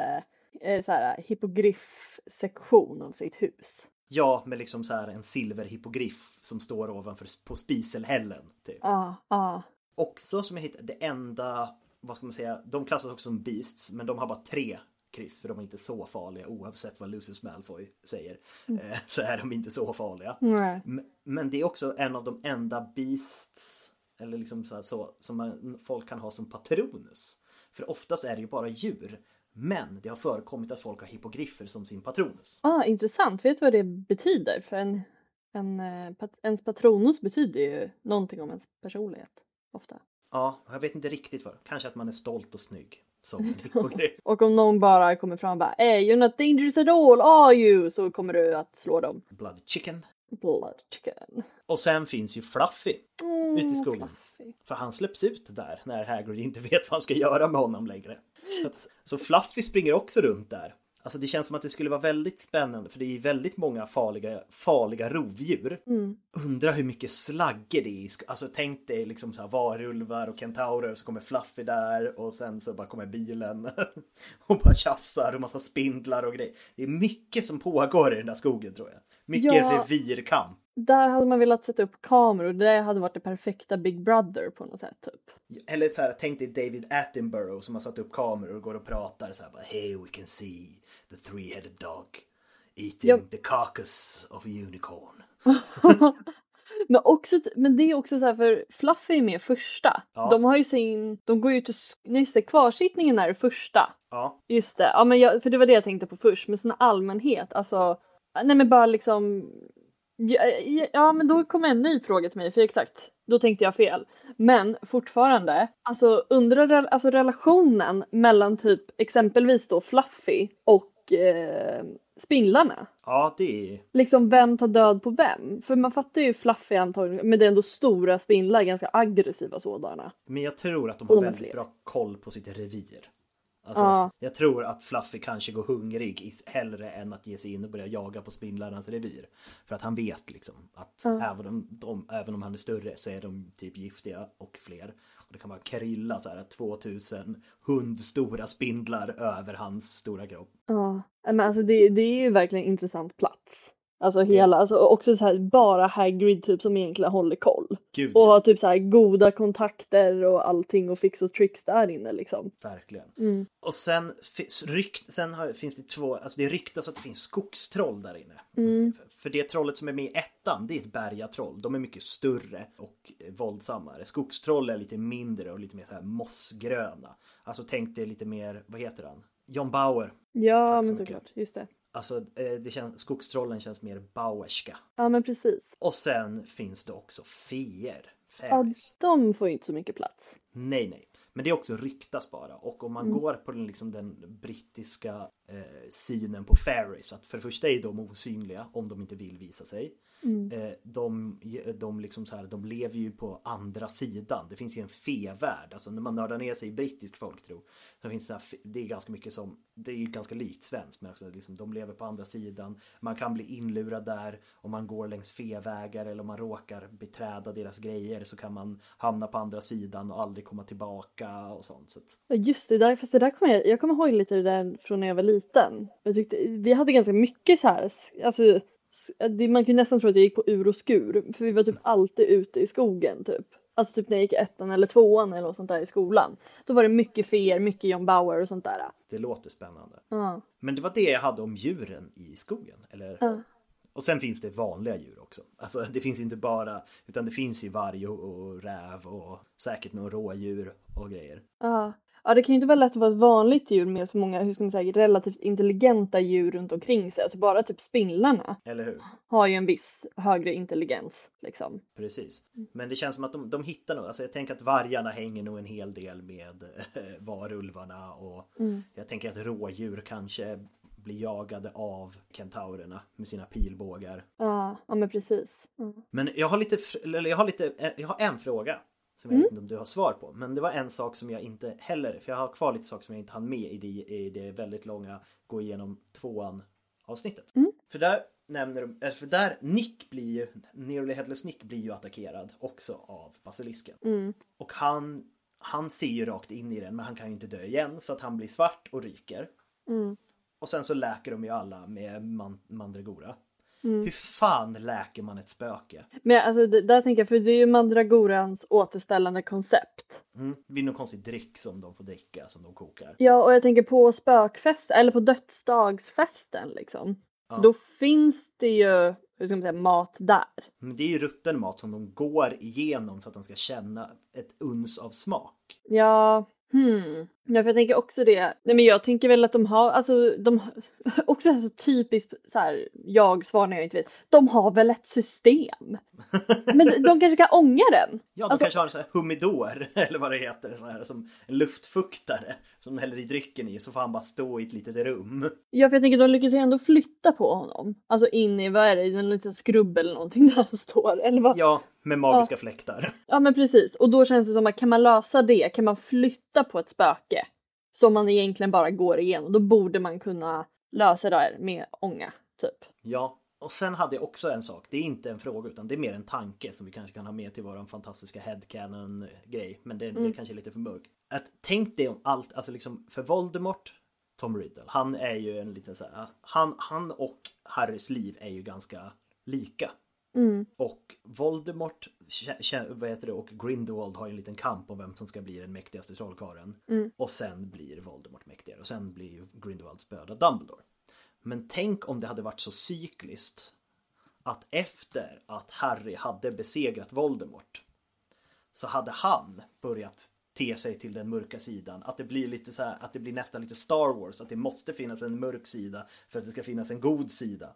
eh, så här hippogriffsektion av sitt hus? Ja, med liksom så här en silverhippogriff som står ovanför på spiselhällen. Typ. Ja, ja. också som jag hittade, det enda, vad ska man säga, de klassas också som beasts men de har bara tre Chris för de är inte så farliga oavsett vad Lucius Malfoy säger. Eh, så är de inte så farliga. Nej. M- Men det är också en av de enda beasts eller liksom så, här, så som man, folk kan ha som patronus. För oftast är det ju bara djur. Men det har förekommit att folk har hippogriffer som sin patronus. Ah, intressant. Vet du vad det betyder? För en, en, eh, ens patronus betyder ju någonting om ens personlighet. Ofta. Ja, jag vet inte riktigt vad. Kanske att man är stolt och snygg som. Och om någon bara kommer fram och bara Hey, you're not dangerous at all, are you? Så kommer du att slå dem. Blood chicken. Blood chicken. Och sen finns ju Fluffy Mm, ute i skogen. Fluffy. För han släpps ut där när Hagrid inte vet vad han ska göra med honom längre. Så, att, så Fluffy springer också runt där. Alltså det känns som att det skulle vara väldigt spännande för det är väldigt många farliga, farliga rovdjur. Mm. Undrar hur mycket slagger det är. i Alltså tänk dig liksom så här varulvar och kentaurer så kommer Fluffy där och sen så bara kommer bilen och bara tjafsar och massa spindlar och grejer. Det är mycket som pågår i den där skogen tror jag. Mycket Ja. revirkamp. Där hade man velat sätta upp kameror. Det hade varit det perfekta Big Brother på något sätt. Typ. Eller så här, tänk dig David Attenborough som har satt upp kameror och går och pratar så här bara Hey we can see the three-headed dog eating Ja. the carcass of a unicorn. Men, också, men det är också så här för Fluffy är med första. Ja. De har ju sin, de går ju till, nej, just det, kvarsittningen är det första. Ja, Just det, ja men jag, för det var det jag tänkte på först. Men sen allmänhet, alltså, nej men bara liksom Ja, ja, men då kommer en ny fråga till mig, för exakt, då tänkte jag fel. Men fortfarande, alltså undrar alltså relationen mellan typ exempelvis då Fluffy och eh, spindlarna. Ja, det är... Liksom vem tar död på vem? För man fattar ju Fluffy antagligen, men det är ändå stora spindlar, ganska aggressiva sådana. Men jag tror att de har de väldigt fler. bra koll på sitt revir. Alltså, Ja. Jag tror att Fluffy kanske går hungrig hellre än att ge sig in och börja jaga på spindlarnas revir. För att han vet liksom att Ja. även, om de, även om han är större så är de typ giftiga och fler. Och det kan bara krylla så här 2000 hundstora spindlar över hans stora kropp. Ja, men alltså det, det är ju verkligen en intressant plats. Alltså hela, alltså också så här bara Hagrid typ som egentligen håller koll. Gud, Och har typ så här goda kontakter och allting och fix och tricks där inne liksom. verkligen. Mm. Och sen, rykt, sen har, finns det två, alltså det ryktas att det finns skogstroll där inne. Mm. För det trollet som är med i ettan, det är ett bergatroll. De är mycket större och våldsammare. Skogstroll är lite mindre och lite mer så här mossgröna. Alltså tänk dig lite mer, vad heter han? John Bauer. Ja men såklart, just det. Alltså eh, det känns, skogstrollen känns mer Bauerska. Ja men precis. Och sen finns det också feer. Ja, de får ju inte så mycket plats. Nej, nej. Men det är också ryktas bara. Och om man Mm. går på den, liksom, den brittiska eh, synen på fairies. Att för det första är de osynliga om de inte vill visa sig. Mm. Eh, de, de, liksom så här, de lever ju på andra sidan. Det finns ju en fevärld. Alltså när man nördar ner sig i brittisk folktro. Så finns det, här, det är ganska mycket som, det är ju ganska likt svenskt. Men också, liksom, de lever på andra sidan. Man kan bli inlurad där om man går längs fevägar eller om man råkar beträda deras grejer så kan man hamna på andra sidan och aldrig komma tillbaka och sånt. Så att, just det, där, fast det där kommer jag, jag kommer ihåg lite det där från när jag var liten. Jag tyckte, vi hade ganska mycket så här, alltså man ju nästan tro att jag gick på ur och skur. För vi var typ alltid ute i skogen typ. Alltså typ när jag gick ettan eller tvåan eller något sånt där i skolan. Då var det mycket feer, mycket John Bauer och sånt där. det låter spännande. Ja. Men det var det jag hade om djuren i skogen. Eller? Ja. Och sen finns det vanliga djur också. Alltså det finns inte bara, utan det finns ju varg och, och räv och säkert några rådjur och grejer. Ja. Ja, det kan ju inte vara lätt att vara ett vanligt djur med så många, hur ska man säga, relativt intelligenta djur runt omkring sig. Alltså bara typ spindlarna Eller hur? har ju en viss högre intelligens liksom. Precis. Men det känns som att de, de hittar nog, alltså jag tänker att vargarna hänger nog en hel del med eh, varulvarna och Mm. jag tänker att rådjur kanske blir jagade av kentaurerna med sina pilbågar. Ja, ja men precis. Mm. Men jag har lite, eller jag har lite, jag har en fråga som jag Mm. vet inte om du har svar på. Men det var en sak som jag inte heller, för jag har kvar lite saker som jag inte hann med i det, i det väldigt långa gå igenom tvåan avsnittet. Mm. För där nämner de, eh, för där Nick blir ju, Nearly Headless Nick blir ju attackerad också av basilisken. Mm. Och han, han ser ju rakt in i den men han kan ju inte dö igen så att han blir svart och ryker. Mm. Och sen så läker de ju alla med man, mandragora. Mm. Hur fan läker man ett spöke? Men alltså det, där tänker jag, för det är ju Mandragorans återställande koncept. Mm. Det blir någon konstig dryck som de får dricka som de kokar. Ja, och jag tänker på spökfest eller på dödsdagsfesten liksom. Ja. Då finns det ju, hur ska man säga, mat där. Men det är ju rutten mat som de går igenom så att de ska känna ett uns av smak. Ja, hmm. Ja, för jag tänker också det. Nej, men jag tänker väl att de har, alltså de också så typiskt så här, jag svar när jag inte vet. De har väl ett system? Men de, de kanske kan ånga den? Ja, de Alltså- kanske har en sån här humidor eller vad det heter, så här, som en luftfuktare som de häller i drycken i så får han bara stå i ett litet rum. Ja, för jag tänker de lyckas ju ändå flytta på honom. Alltså in i, vad är det, i en liten skrubb eller någonting där han står. Eller vad? Ja, med magiska fläktar. Ja men precis och då känns det som att kan man lösa det, kan man flytta på ett spöke som man egentligen bara går igenom, då borde man kunna lösa det här med ånga typ. Ja, och sen hade jag också en sak. Det är inte en fråga utan det är mer en tanke som vi kanske kan ha med till våran fantastiska headcanon grej. Men det, det Mm. kanske är lite för mörkt. Att tänk dig om allt, alltså liksom för Voldemort, Tom Riddle, han är ju en liten så här, han, han och Harrys liv är ju ganska lika. Mm. Och Voldemort vad heter det, och Grindelwald har ju en liten kamp om vem som ska bli den mäktigaste trollkarlen. Mm. Och sen blir Voldemort mäktigare och sen blir ju Grindelwald spöad av Dumbledore. Men tänk om det hade varit så cykliskt att efter att Harry hade besegrat Voldemort så hade han börjat te sig till den mörka sidan. Att det blir lite så här, att det blir nästan lite Star Wars, att det måste finnas en mörk sida för att det ska finnas en god sida.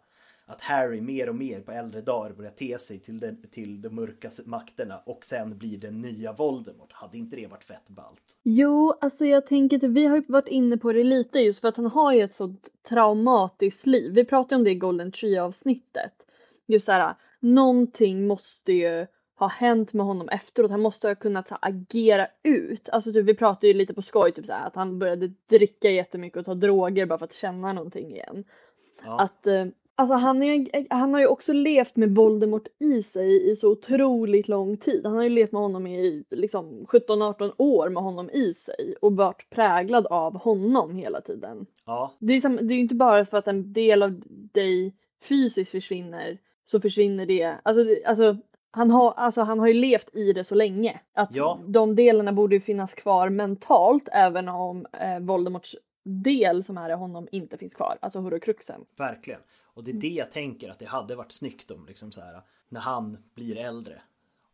Att Harry mer och mer på äldre dagar börjar te sig till, den, till de mörka makterna och sen blir den nya Voldemort. Hade inte det varit fett ballt? Jo, alltså jag tänker att vi har ju varit inne på det lite just för att han har ju ett sånt traumatiskt liv. Vi pratade om det i Golden Tree avsnittet. Just såhär, någonting måste ju ha hänt med honom efteråt. Han måste ha kunnat här, agera ut. Alltså typ, vi pratade ju lite på skoj typ så här, att han började dricka jättemycket och ta droger bara för att känna någonting igen. Ja. Att eh, Alltså han, är, han har ju också levt med Voldemort i sig i så otroligt lång tid. Han har ju levt med honom i liksom 17-18 år med honom i sig och varit präglad av honom hela tiden. Ja. Det är ju inte bara för att en del av dig fysiskt försvinner så försvinner det. Alltså, alltså, han, har, alltså, han har ju levt i det så länge. Att Ja. de delarna borde ju finnas kvar mentalt även om eh, Voldemorts del som är i honom inte finns kvar. Alltså horocruxen. Verkligen. Och det är det jag tänker att det hade varit snyggt om liksom så här när han blir äldre.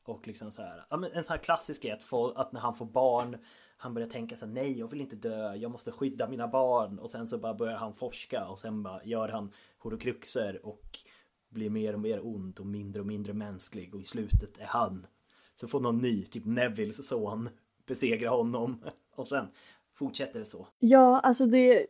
Och liksom så här, ja, men en sån här klassisk är att, få, att när han får barn han börjar tänka så här, nej jag vill inte dö, jag måste skydda mina barn och sen så bara börjar han forska och sen bara gör han horokruxer och blir mer och mer ond och mindre och mindre mänsklig och i slutet är han. Så får någon ny, typ Nevilles son, besegra honom och sen fortsätter det så. Ja, alltså det,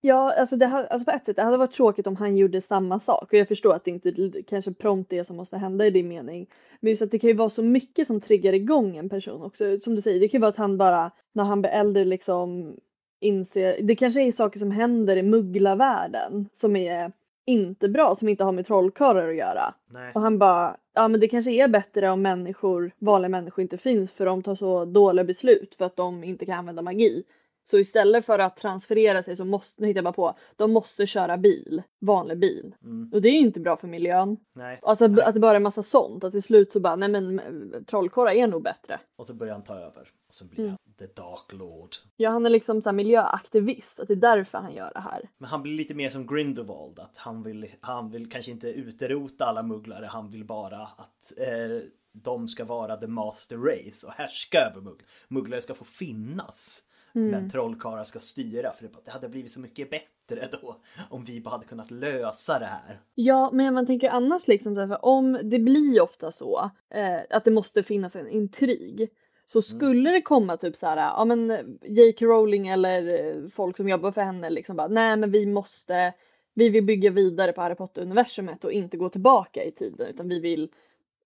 ja, alltså det, alltså på ett sätt, det hade varit tråkigt om han gjorde samma sak och jag förstår att det inte kanske prompt det som måste hända i din mening. Men just att det kan ju vara så mycket som triggar igång en person också. Som du säger, det kan ju vara att han bara när han blir äldre liksom inser, det kanske är saker som händer i mugglarvärlden som är inte bra, som inte har med trollkarlar att göra. Nej. Och han bara, ja men det kanske är bättre om människor, vanliga människor inte finns för de tar så dåliga beslut för att de inte kan använda magi. Så istället för att transferera sig så måste, nu hittar jag bara på, de måste köra bil, vanlig bil. Mm. Och det är ju inte bra för miljön. Nej. Alltså att det bara är massa sånt, att till slut så bara, nej men trollkarlar är nog bättre. Och så börjar han ta över. Och så blir han The Dark Lord. Ja han är liksom så miljöaktivist, att det är därför han gör det här. Men han blir lite mer som Grindelwald. Att han vill, han vill kanske inte utrota alla mugglare. Han vill bara att eh, de ska vara the master race och härska över mugglare. Mugglare ska få finnas. Men trollkarlar ska styra. För det, hade blivit så mycket bättre då. Om vi bara hade kunnat lösa det här. Ja, men man tänker annars liksom så här, för om det blir ofta så eh, att det måste finnas en intrig. Så skulle det komma typ så här, ja men J.K. Rowling eller eh, folk som jobbar för henne liksom bara, nej men vi måste, vi vill bygga vidare på Harry Potter-universumet och inte gå tillbaka i tiden utan vi vill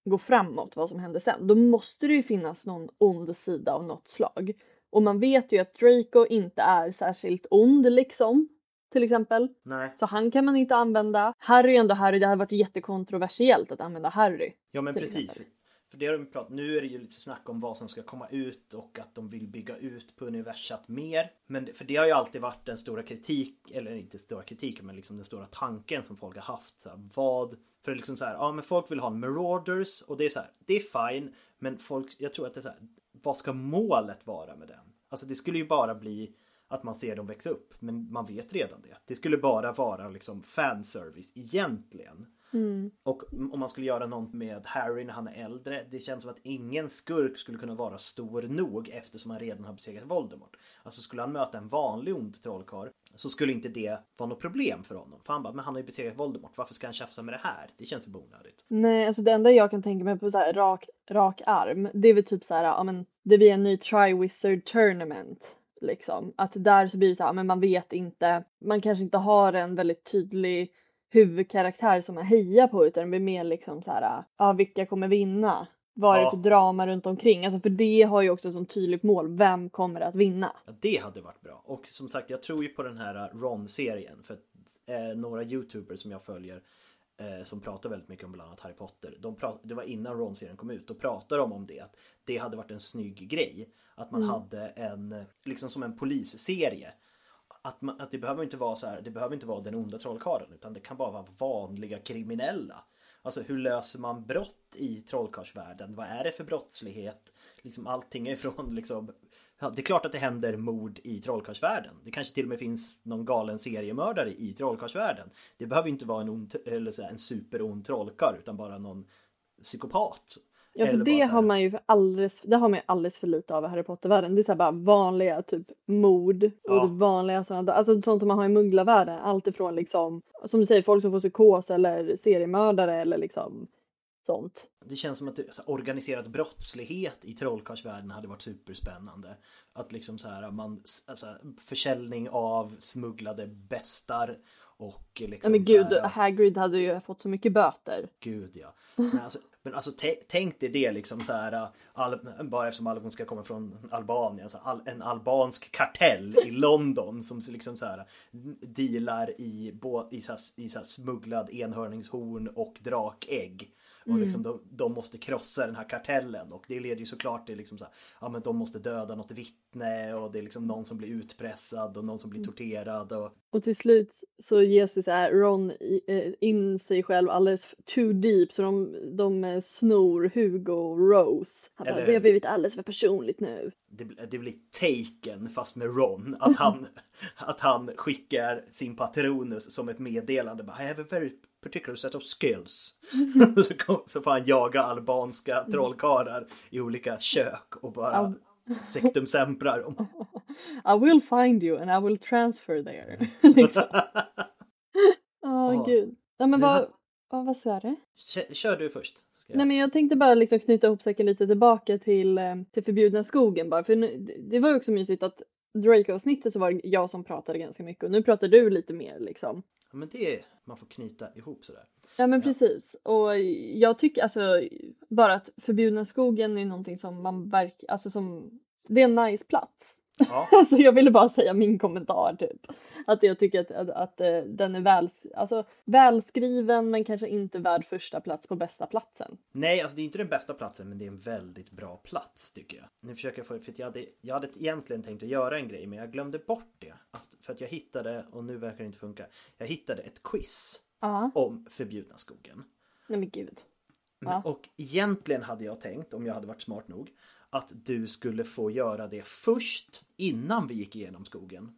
gå framåt vad som hände sen. Då måste det ju finnas någon ond sida av något slag. Och man vet ju att Draco inte är särskilt ond liksom. Till exempel. Nej. Så han kan man inte använda. Harry är ändå Harry, det hade varit jättekontroversiellt att använda Harry. Ja men precis. exempel. För det har de pratat Nu är det ju lite snack om vad som ska komma ut och att de vill bygga ut på universat mer. Men det, för det har ju alltid varit den stora kritik, eller inte stora kritik, men liksom den stora tanken som folk har haft. Så här, vad, för liksom så här, ja men folk vill ha Marauders och det är så här, det är fine. Men folk, jag tror att det är så här, vad ska målet vara med den? Alltså det skulle ju bara bli att man ser dem växa upp, men man vet redan det. Det skulle bara vara liksom fanservice egentligen. Och om man skulle göra något med Harry när han är äldre. Det känns som att ingen skurk skulle kunna vara stor nog eftersom han redan har besegrat Voldemort. Alltså skulle han möta en vanlig ond trollkarl så skulle inte det vara något problem för honom. För han bara, men han har ju besegrat Voldemort. Varför ska han tjafsa med det här? Det känns ju onödigt. Nej, alltså det enda jag kan tänka mig på så här rak, rak arm, det är väl typ så här, ja men det blir en ny Triwizard Tournament. Liksom. Att där så blir det så här, men man vet inte, man kanske inte har en väldigt tydlig huvudkaraktär som man hejar på utan det blir mer liksom så här, ja vilka kommer vinna? Vad är det för drama runt omkring? Alltså för det har ju också ett sånt tydligt mål, vem kommer att vinna? Ja, det hade varit bra. Och som sagt, jag tror ju på den här Ron-serien. För att, eh, några YouTubers som jag följer eh, som pratar väldigt mycket om bland annat Harry Potter. De prat, det var innan Ron-serien kom ut. Då pratade de om det. Att det hade varit en snygg grej. Att man hade en, liksom som en polisserie. Att, man, att det behöver inte vara så här, det behöver inte vara den onda trollkarlen. Utan det kan bara vara vanliga kriminella. Alltså hur löser man brott i trollkarlsvärlden? Vad är det för brottslighet? Liksom allting ifrån liksom Ja, det är klart att det händer mord i trollkarlsvärlden. Det kanske till och med finns någon galen seriemördare i trollkarlsvärlden. Det behöver inte vara en, ond, eller så här, en superond trollkarl utan bara någon psykopat. Ja för det har man ju alldeles, det har man ju alldeles för lite av i Harry Potter-världen. Det är så bara vanliga typ mord och Ja. vanliga sådana, alltså sånt som man har i mugglarvärlden. Allt ifrån liksom, som du säger, folk som får psykos eller seriemördare eller liksom sånt. Det känns som att det, så här, organiserad brottslighet i trollkarlsvärlden hade varit superspännande. Att liksom så här man, alltså, försäljning av smugglade bestar och Ja liksom men så gud, här, Hagrid hade ju fått så mycket böter. Gud ja. Men alltså, men alltså tä- tänk dig det liksom så här. Al, bara eftersom Albon ska komma från Albanien. Så al, en albansk kartell i London som liksom så här dealar i, i, så här, i så här smugglad enhörningshorn och drakägg. Och Mm. liksom de, de måste krossa den här kartellen och det leder ju såklart till liksom så här, ja men de måste döda något vittne och det är liksom någon som blir utpressad och någon som blir torterad och Och till slut så ger sig så här Ron eh, in sig själv alldeles too deep så de, de eh, snor Hugo och Rose. Han bara, Eller- det har blivit alldeles för personligt nu. det, det blir taken fast med Ron. Att han, att han skickar sin patronus som ett meddelande. Bara, I have a very particular set of skills. så, kom, så får han jaga albanska trollkarlar i olika kök och bara sektum semprar dem. I will find you and I will transfer there. liksom. Åh Ja. gud. Ja men vad, ja, vad sa du? Kör, kör du först. Nej men jag tänkte bara liksom knyta ihop säcken lite tillbaka till, eh, till förbjudna skogen bara. För nu, det- var ju också mysigt att Drake-avsnittet så var det jag som pratade ganska mycket och nu pratar du lite mer liksom. Ja, men det man får knyta ihop sådär. Ja men precis. Och jag tycker alltså bara att förbjudna skogen är någonting som man verkar, alltså som, det är en nice plats. Ja. Alltså jag ville bara säga min kommentar typ. Att jag tycker att, att, att eh, den är väl, alltså, välskriven men kanske inte värd första plats på bästa platsen. Nej, alltså det är inte den bästa platsen men det är en väldigt bra plats tycker jag. Nu försöker jag få, för jag hade, jag hade egentligen tänkt att göra en grej men jag glömde bort det. Att, för att jag hittade, och nu verkar det inte funka, jag hittade ett quiz Ja. om förbjudna skogen. Nej men gud. Ja. Och egentligen hade jag tänkt, om jag hade varit smart nog, att du skulle få göra det först innan vi gick igenom skogen.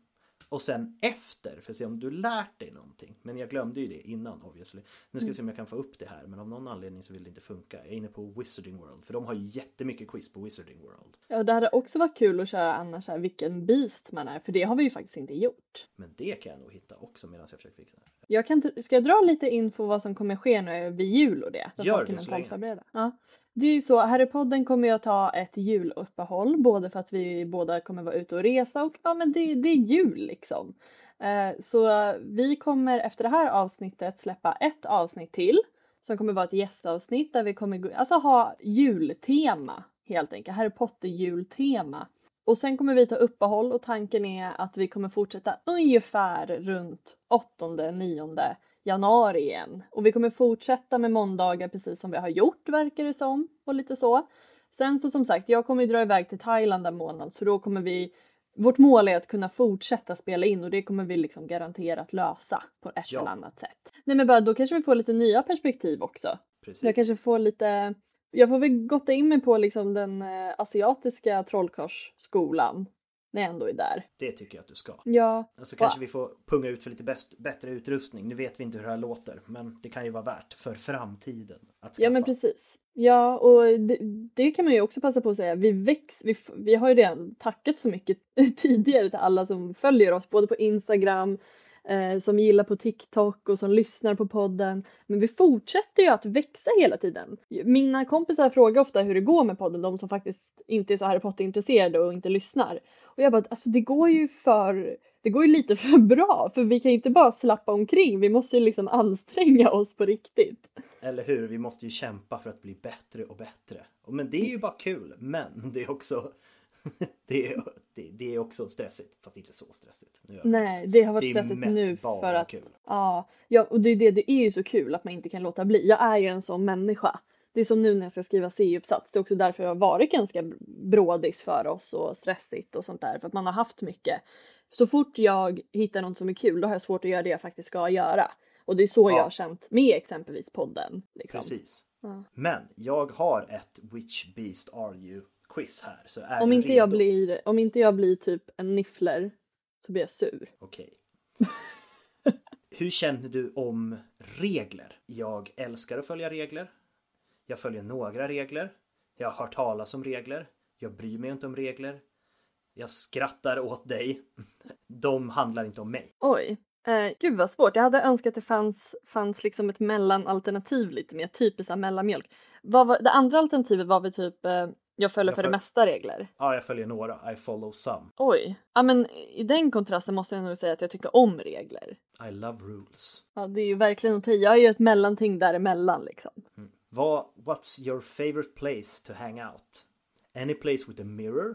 Och sen efter för att se om du lärt dig någonting. Men jag glömde ju det innan obviously. Nu ska vi se om jag kan få upp det här men av någon anledning så vill det inte funka. Jag är inne på Wizarding World för de har ju jättemycket quiz på Wizarding World. Ja det hade också varit kul att köra annars här vilken beast man är för det har vi ju faktiskt inte gjort. Men det kan jag nog hitta också medan jag försöker fixa det. Jag kan, ska jag dra lite info vad som kommer ske nu vid jul och det? Så Gör folk det så länge. Ja. Det är ju så, Harrypodden kommer ju att ta ett juluppehåll både för att vi båda kommer vara ute och resa och ja men det, det är jul liksom. Eh, så vi kommer efter det här avsnittet släppa ett avsnitt till som kommer vara ett gästavsnitt där vi kommer alltså ha jultema helt enkelt. Harry Potter jultema. Och sen kommer vi ta uppehåll och tanken är att vi kommer fortsätta ungefär runt 8-9 januari igen. Och vi kommer fortsätta med måndagar precis som vi har gjort verkar det som och lite så. Sen så som sagt, jag kommer ju dra iväg till Thailand en månad så då kommer vi vårt mål är att kunna fortsätta spela in och det kommer vi liksom garanterat lösa på ett Ja. eller annat sätt. Nej men bara då kanske vi får lite nya perspektiv också. Precis. Jag kanske får lite, jag får väl gotta in mig på liksom den eh, asiatiska trollkarlsskolan när jag ändå är där. Det tycker jag att du ska. Ja. Alltså kanske vi får punga ut för lite bäst, bättre utrustning. Nu vet vi inte hur det här låter men det kan ju vara värt för framtiden. Att Ja men skaffa. precis. Ja och det, det kan man ju också passa på att säga. Vi väx, vi, vi har ju redan tackat så mycket tidigare till alla som följer oss både på Instagram, eh, som gillar på TikTok och som lyssnar på podden. Men vi fortsätter ju att växa hela tiden. Mina kompisar frågar ofta hur det går med podden, de som faktiskt inte är så Harry Potter-intresserade och inte lyssnar. Och jag bara, alltså det går ju för det går ju lite för bra för vi kan inte bara slappa omkring, vi måste ju liksom anstränga oss på riktigt. Eller hur? Vi måste ju kämpa för att bli bättre och bättre. Men det är ju bara kul. Men det är också det är, det, det är också stressigt. Fast inte så stressigt. Nu Nej, det har varit Det stressigt nu för att kul. ja, ja, och det är det. Det är ju så kul att man inte kan låta bli. Jag är ju en sån människa. Det är som nu när jag ska skriva C-uppsats. Det är också därför det har varit ganska brådis för oss och stressigt och sånt där för att man har haft mycket. Så fort jag hittar något som är kul, då har jag svårt att göra det jag faktiskt ska göra. Och det är så Ja. jag har känt med exempelvis podden. Liksom. Precis. Ja. Men jag har ett Which Beast Are You quiz här. Så är Om inte, redo? jag blir, om inte jag blir typ en niffler så blir jag sur. Okej. Hur känner du om regler? Jag älskar att följa regler. Jag följer några regler. Jag har hört talas om regler. Jag bryr mig inte om regler. Jag skrattar åt dig. De handlar inte om mig. Oj. Eh, gud vad svårt. Jag hade önskat att det fanns, fanns liksom ett mellanalternativ lite mer, typiskt mellanmjölk. Vad var, det andra alternativet var väl typ eh, jag följer Jag för det mesta regler. Ja, jag följer några. I follow some. Oj. Ja men i den kontrasten måste jag nog säga att jag tycker om regler. I love rules. Ja det är ju verkligen att ta. Jag är ju ett mellanting däremellan liksom. Vad, what's your favorite place to hang out? Any place with a mirror?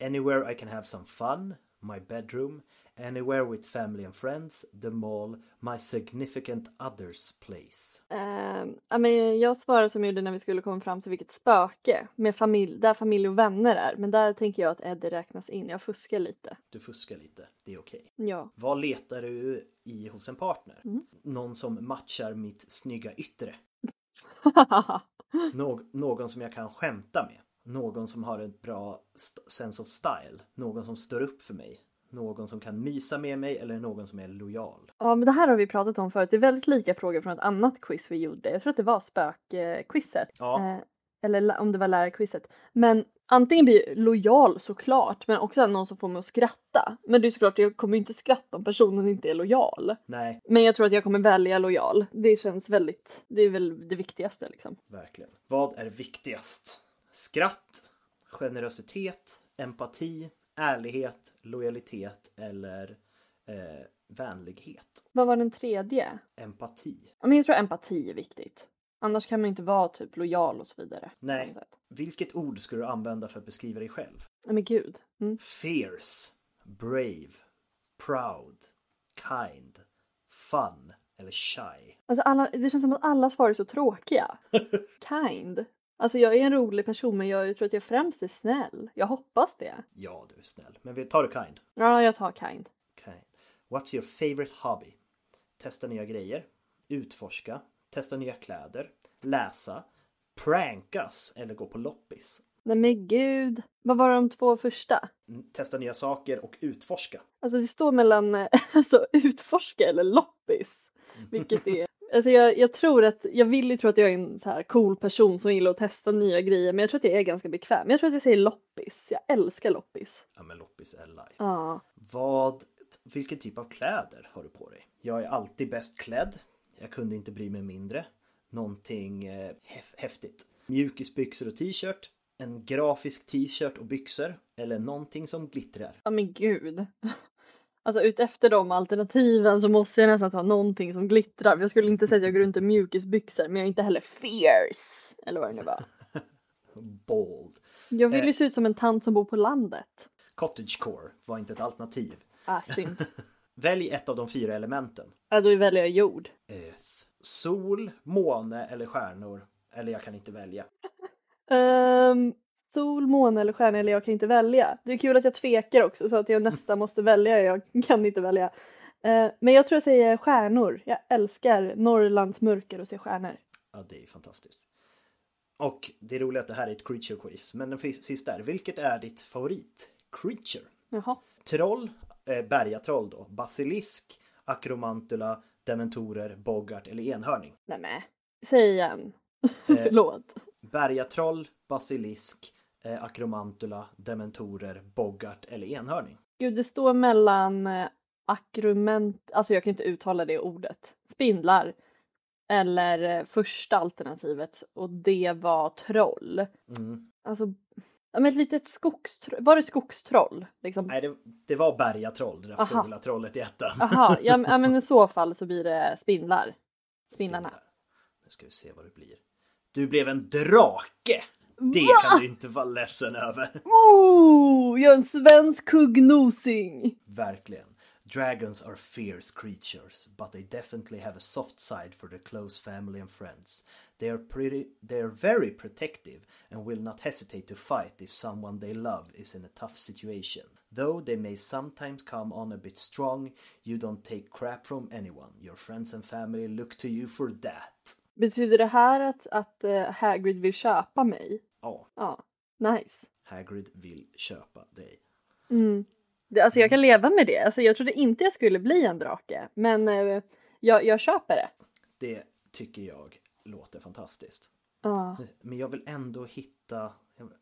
Anywhere I can have some fun? My bedroom? Anywhere with family and friends? The mall? My significant others place? Eh, ja, men jag svarar som jag gjorde när vi skulle komma fram till vilket spöke med familj, där familj och vänner är. Men där tänker jag att Eddie räknas in. Jag fuskar lite. Du fuskar lite, det är okej. Ja. Vad letar du i hos en partner? Mm. Någon som matchar mitt snygga yttre? Nå- någon som jag kan skämta med? Någon som har ett bra sense of style? Någon som står upp för mig? Någon som kan mysa med mig eller någon som är lojal? Ja, men det här har vi pratat om förut. Det är väldigt lika frågor från ett annat quiz vi gjorde. Jag tror att det var spökquizet. Ja. Eh, eller om det var lärarquizet. Men antingen blir lojal såklart, men också någon som får mig att skratta. Men det är såklart, jag kommer ju inte skratta om personen inte är lojal. Nej, Men jag tror att jag kommer välja lojal. Det känns väldigt, det är väl det viktigaste liksom. verkligen. Vad är viktigast? Skratt, generositet, empati, ärlighet, lojalitet eller eh, vänlighet? Vad var den tredje? Empati. Men jag tror empati är viktigt. Annars kan man inte vara typ lojal och så vidare. Nej. Vilket ord skulle du använda för att beskriva dig själv? Men gud. Mm. Fierce, brave, proud, kind, fun eller shy. Alltså alla, det känns som att alla svar är så tråkiga. Kind. Alltså jag är en rolig person men jag tror att jag främst är snäll. Jag hoppas det. Ja, du är snäll. Men vi tar det kind. Ja, jag tar kind. kind. What's your favorite hobby? Testa nya grejer, utforska, testa nya kläder, läsa, prankas eller gå på loppis. Nej men gud. Vad var de två första? Mm, Testa nya saker och utforska. Alltså det står mellan eh, alltså, utforska eller loppis. Vilket är Alltså jag, jag tror att, jag vill ju tro att jag är en så här cool person som gillar att testa nya grejer men jag tror att jag är ganska bekväm. Jag tror att jag säger loppis. Jag älskar loppis. Ja, men loppis är live. Ja. Vad, vilken typ av kläder har du på dig? Jag är alltid bäst klädd. Jag kunde inte bry mig mindre. Någonting eh, häf- häftigt. Mjukisbyxor och t-shirt. En grafisk t-shirt och byxor. Eller någonting som glittrar. Ja men gud. Alltså utefter de alternativen så måste jag nästan ta någonting som glittrar. För jag skulle inte säga att jag går runt i mjukisbyxor men jag är inte heller fierce. Eller vad det nu var. Bold. Jag vill ju Eh. se ut som en tant som bor på landet. Cottagecore var inte ett alternativ. Ah synd. Välj ett av de fyra elementen. Ja då väljer jag jord. Earth. Sol, måne eller stjärnor. Eller jag kan inte välja. Ehm, sol, måne eller stjärna eller jag kan inte välja. Det är kul att jag tvekar också så att jag nästan måste välja. Jag kan inte välja. Eh, men jag tror jag säger stjärnor. Jag älskar Norrlands mörker och se stjärnor. Ja, det är fantastiskt. Och det är roligt att det här är ett creature quiz. Men den sista är, vilket är ditt favorit creature? Jaha. Troll, eh, bergatroll då, basilisk, akromantula, dementorer, boggart eller enhörning. Nämen. Säg igen. Eh, Förlåt. Bergatroll, basilisk, eh, akromantula, dementorer, boggart eller enhörning. Gud, det står mellan eh, akrument, alltså jag kan inte uttala det ordet, spindlar eller eh, första alternativet och det var troll. Mm. Alltså, ja, men ett litet skogstroll, var det skogstroll? Liksom? Nej, det, det var bergatroll, det där Aha. fula trollet i ettan. Jaha, ja, men- i så fall så blir det spindlar. Spindlarna. Nu ska vi se vad det blir. Du blev en drake! Det Va? kan du inte vara ledsen över. Oh, jag är en svensk kuggnosing! Verkligen. Dragons are fierce creatures, but they definitely have a soft side for their close family and friends. They are pretty they are very protective and will not hesitate to fight if someone they love is in a tough situation. Though they may sometimes come on a bit strong, you don't take crap from anyone. Your friends and family look to you for that. Betyder det här att, att uh, Hagrid vill köpa mig? Ja, Ja, nice. Hagrid vill köpa dig. Mm. Det, alltså jag kan leva med det. Alltså jag trodde inte jag skulle bli en drake. Men eh, jag, jag köper det. Det tycker jag låter fantastiskt. Ja. Men jag vill ändå hitta... Jag...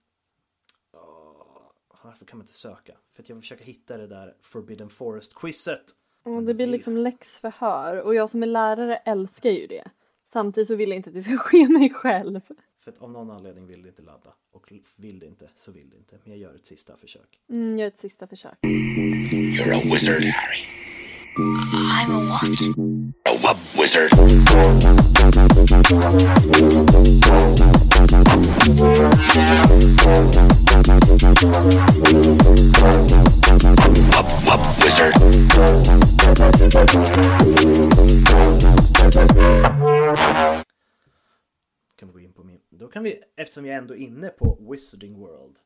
Åh, varför kan man inte söka? För att jag vill försöka hitta det där Forbidden Forest-quizet. Och det blir liksom läxförhör och jag som är lärare älskar ju det. Samtidigt så vill jag inte att det ska ske mig själv. För att av någon anledning vill det inte ladda. Och vill det inte så vill det inte. Men jag gör ett sista försök. Mm, gör ett sista försök. You're a wizard, Harry. I'm a what? A wub wizard. Wub wub wizard. Kan vi gå in på min... Då kan vi, eftersom jag ändå är inne på Wizarding World.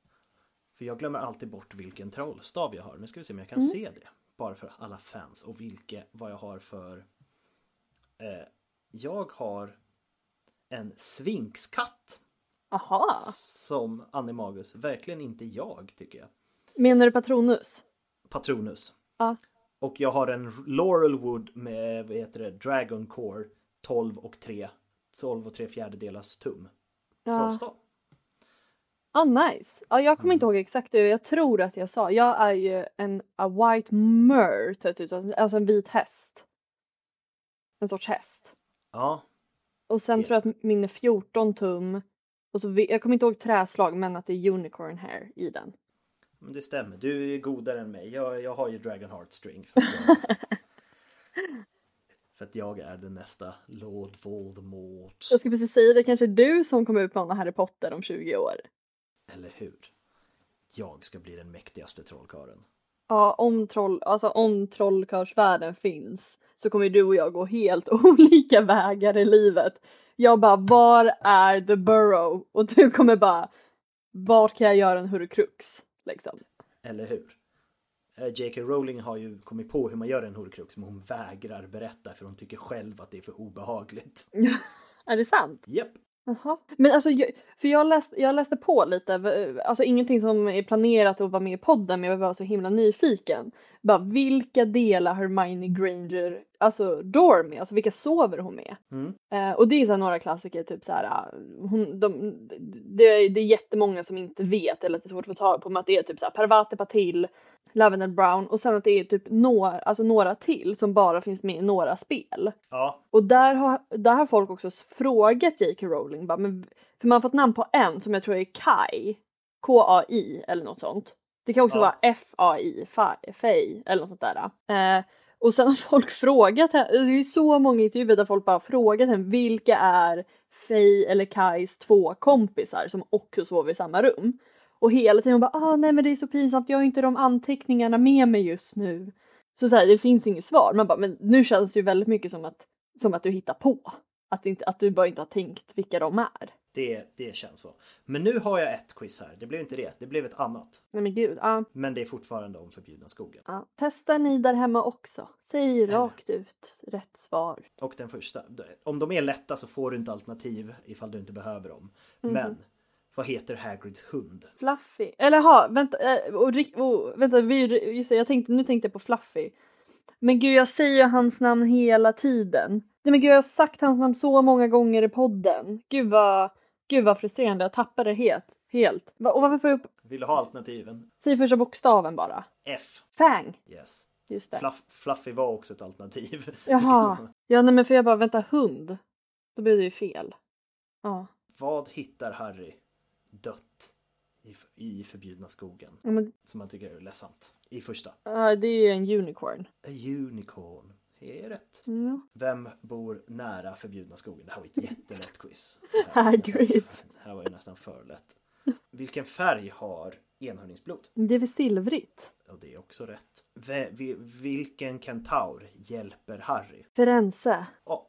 För jag glömmer alltid bort vilken trollstav jag har. Nu ska vi se om jag kan Mm. se det. Bara för alla fans. Och vilka, vad jag har för... Eh, jag har en svinkskatt. Aha. Som Animagus. Verkligen inte jag tycker jag. Menar du Patronus? Patronus. Ja. Och jag har en Laurelwood med vad heter det, Dragon Core 12 och 3 12 och 3 fjärdedelars tum. Ja. Trollstav. Ah, nice. Ja, jag kommer Mm. inte ihåg exakt det. Jag tror att jag sa. Jag är ju en a white mur, typ, typ, alltså en vit häst. En sorts häst. Ja, Och sen Det- tror jag att min är 14 tum. Och så, jag kommer inte ihåg träslag men att det är unicorn hair i den. men det stämmer. Du är godare än mig. Jag, jag har ju Dragon Heart String. För att jag, är den nästa Lord Voldemort. Jag skulle precis säga det, kanske du som kommer utmana Harry Potter om 20 år. Eller hur? Jag ska bli den mäktigaste trollkarlen. Ja, om, troll, alltså, om trollkarlsvärlden finns så kommer du och jag gå helt olika vägar i livet. Jag bara, var är the burrow? Och du kommer bara, vart kan jag göra en hurkrux? Liksom. Eller hur? Eh, J.K. Rowling har ju kommit på hur man gör en horcrux men hon vägrar berätta för hon tycker själv att det är för obehagligt. är det sant? Japp. Jaha. Men alltså, jag- för jag läste, jag läste på lite, alltså ingenting som är planerat att vara med i podden men jag var så himla nyfiken. Bara vilka delar Hermione Granger, alltså dorm med, alltså vilka sover hon med? Mm. Eh, och det är så här några klassiker, typ så här, ah, hon, de, det, är- det är jättemånga som inte vet eller att det är svårt att få tag på, men att det är typ så här Parvati Patil, Lavender Brown och sen att det är typ några, alltså några till som bara finns med i några spel. Ja, Och där har, där har folk också frågat J.K. Rowling, bara, men, för man har fått namn på en som jag tror är Kai, K-A-I eller något sånt. Det kan också Ja. vara F-A-I, Fa- Fej eller något sånt där. Eh, och sen har folk frågat henne, det är ju så många intervjuer där folk bara frågat henne vilka är Fej eller Kais två kompisar som också sover i samma rum. Och hela tiden hon bara ah nej men det är så pinsamt, jag har inte de anteckningarna med mig just nu. Så, så här, det finns inget svar. Man bara men nu känns det ju väldigt mycket som att, som att du hittar på. Att, inte, att du bara inte har tänkt vilka de är. det, det känns så. Men nu har jag ett quiz här. Det blev inte det, det blev ett annat. Nej men gud. Ja, Men det är fortfarande om förbjudna skogen. ja. Testar ni där hemma också? Säg rakt ut rätt svar. Och den första. Om de är lätta så får du inte alternativ ifall du inte behöver dem. Men vad heter Hagrids hund? Fluffy. Eller ha, vänta, eh, och, och, vänta vi, just det, jag tänkte, nu tänkte jag på Fluffy. Men gud jag säger ju hans namn hela tiden. Nej men gud jag har sagt hans namn så många gånger i podden. Gud vad, gud vad frustrerande, jag tappade det helt. Helt. Och varför får jag upp, Vill du ha alternativen? säg första bokstaven bara. F. Fang. Yes. Just det. Fluff, Fluffy var också ett alternativ. Jaha. Ja nej men för jag bara vänta hund. Då blir det ju fel. Ja. Vad hittar Harry dött i, i förbjudna skogen? Ja, men, Som man tycker är ledsamt. I första. ja, det är ju en unicorn. A unicorn. Det är rätt. Ja. Vem bor nära förbjudna skogen? Det här var ett jättelätt quiz. Hagrid. Det här var ju nästan för lätt. Vilken färg har enhörningsblod? Det är väl silvrigt? Och det är också rätt. Vi- vilken kentaur hjälper Harry? Firenze. Ja.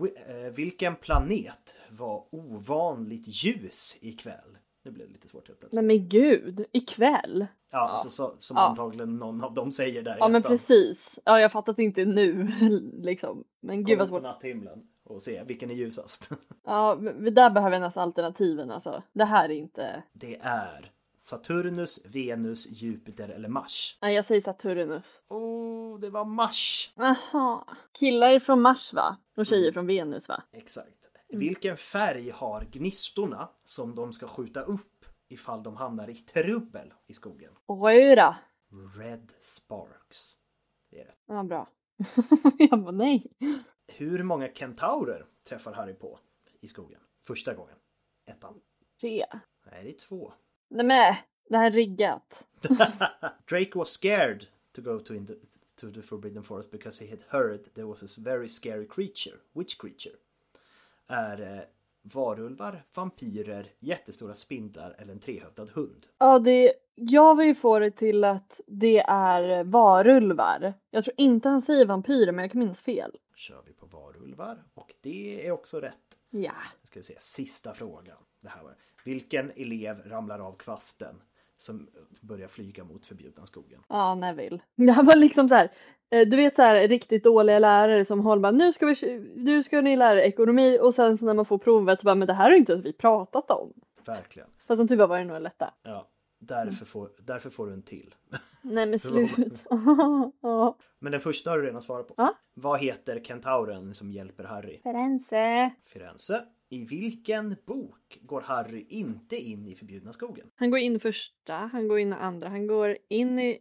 Eh, vilken planet var ovanligt ljus ikväll? Nu blev det lite svårt helt plötsligt. Nej men gud, ikväll? Ja, alltså så, som Ja. antagligen någon av dem säger där Ja men precis. Ja jag fattat inte nu liksom. Men gud vad svårt. på natthimlen och se vilken är ljusast. Ja men där behöver jag nästan alternativen alltså. Det här är inte. Det är Saturnus, Venus, Jupiter eller Mars. Nej jag säger Saturnus. Oh, det var Mars! Aha. Killar är från Mars va? Och tjejer från Venus va? Exakt. Vilken färg har gnistorna som de ska skjuta upp ifall de hamnar i trubbel i skogen? Röda. Red Sparks. Det är rätt. Ja, bra. jag bara nej. Hur många kentaurer träffar Harry på i skogen? Första gången. Ettan. Tre. Nej, det är två. Nej det här är riggat. Drake was scared to go to, in the, to the Forbidden Forest because he had heard there was a very scary creature. Which creature? Är eh, varulvar, vampyrer, jättestora spindlar eller en trehövdad hund? Ja, det, jag vill ju få det till att det är varulvar. Jag tror inte han säger vampyrer men jag kan minnas fel. Kör vi på varulvar och det är också rätt. Ja. Nu ska vi se, sista frågan. Det här var, vilken elev ramlar av kvasten som börjar flyga mot förbjudna skogen? Ja, Neville. Det var liksom så här. eh, Du vet så här riktigt dåliga lärare som håller bara nu ska, vi, nu ska ni lära er ekonomi och sen så när man får provet så bara men det här har inte ens vi pratat om. Verkligen. Fast som tur var var det nog lätta. Ja, därför får, därför får du en till. Nej men slut. Men den första har du redan svarat på. Ja. Vad heter kentauren som hjälper Harry? Firenze. Firenze. I vilken bok går Harry inte in i förbjudna skogen? Han går in första, han går in i andra, han går in i...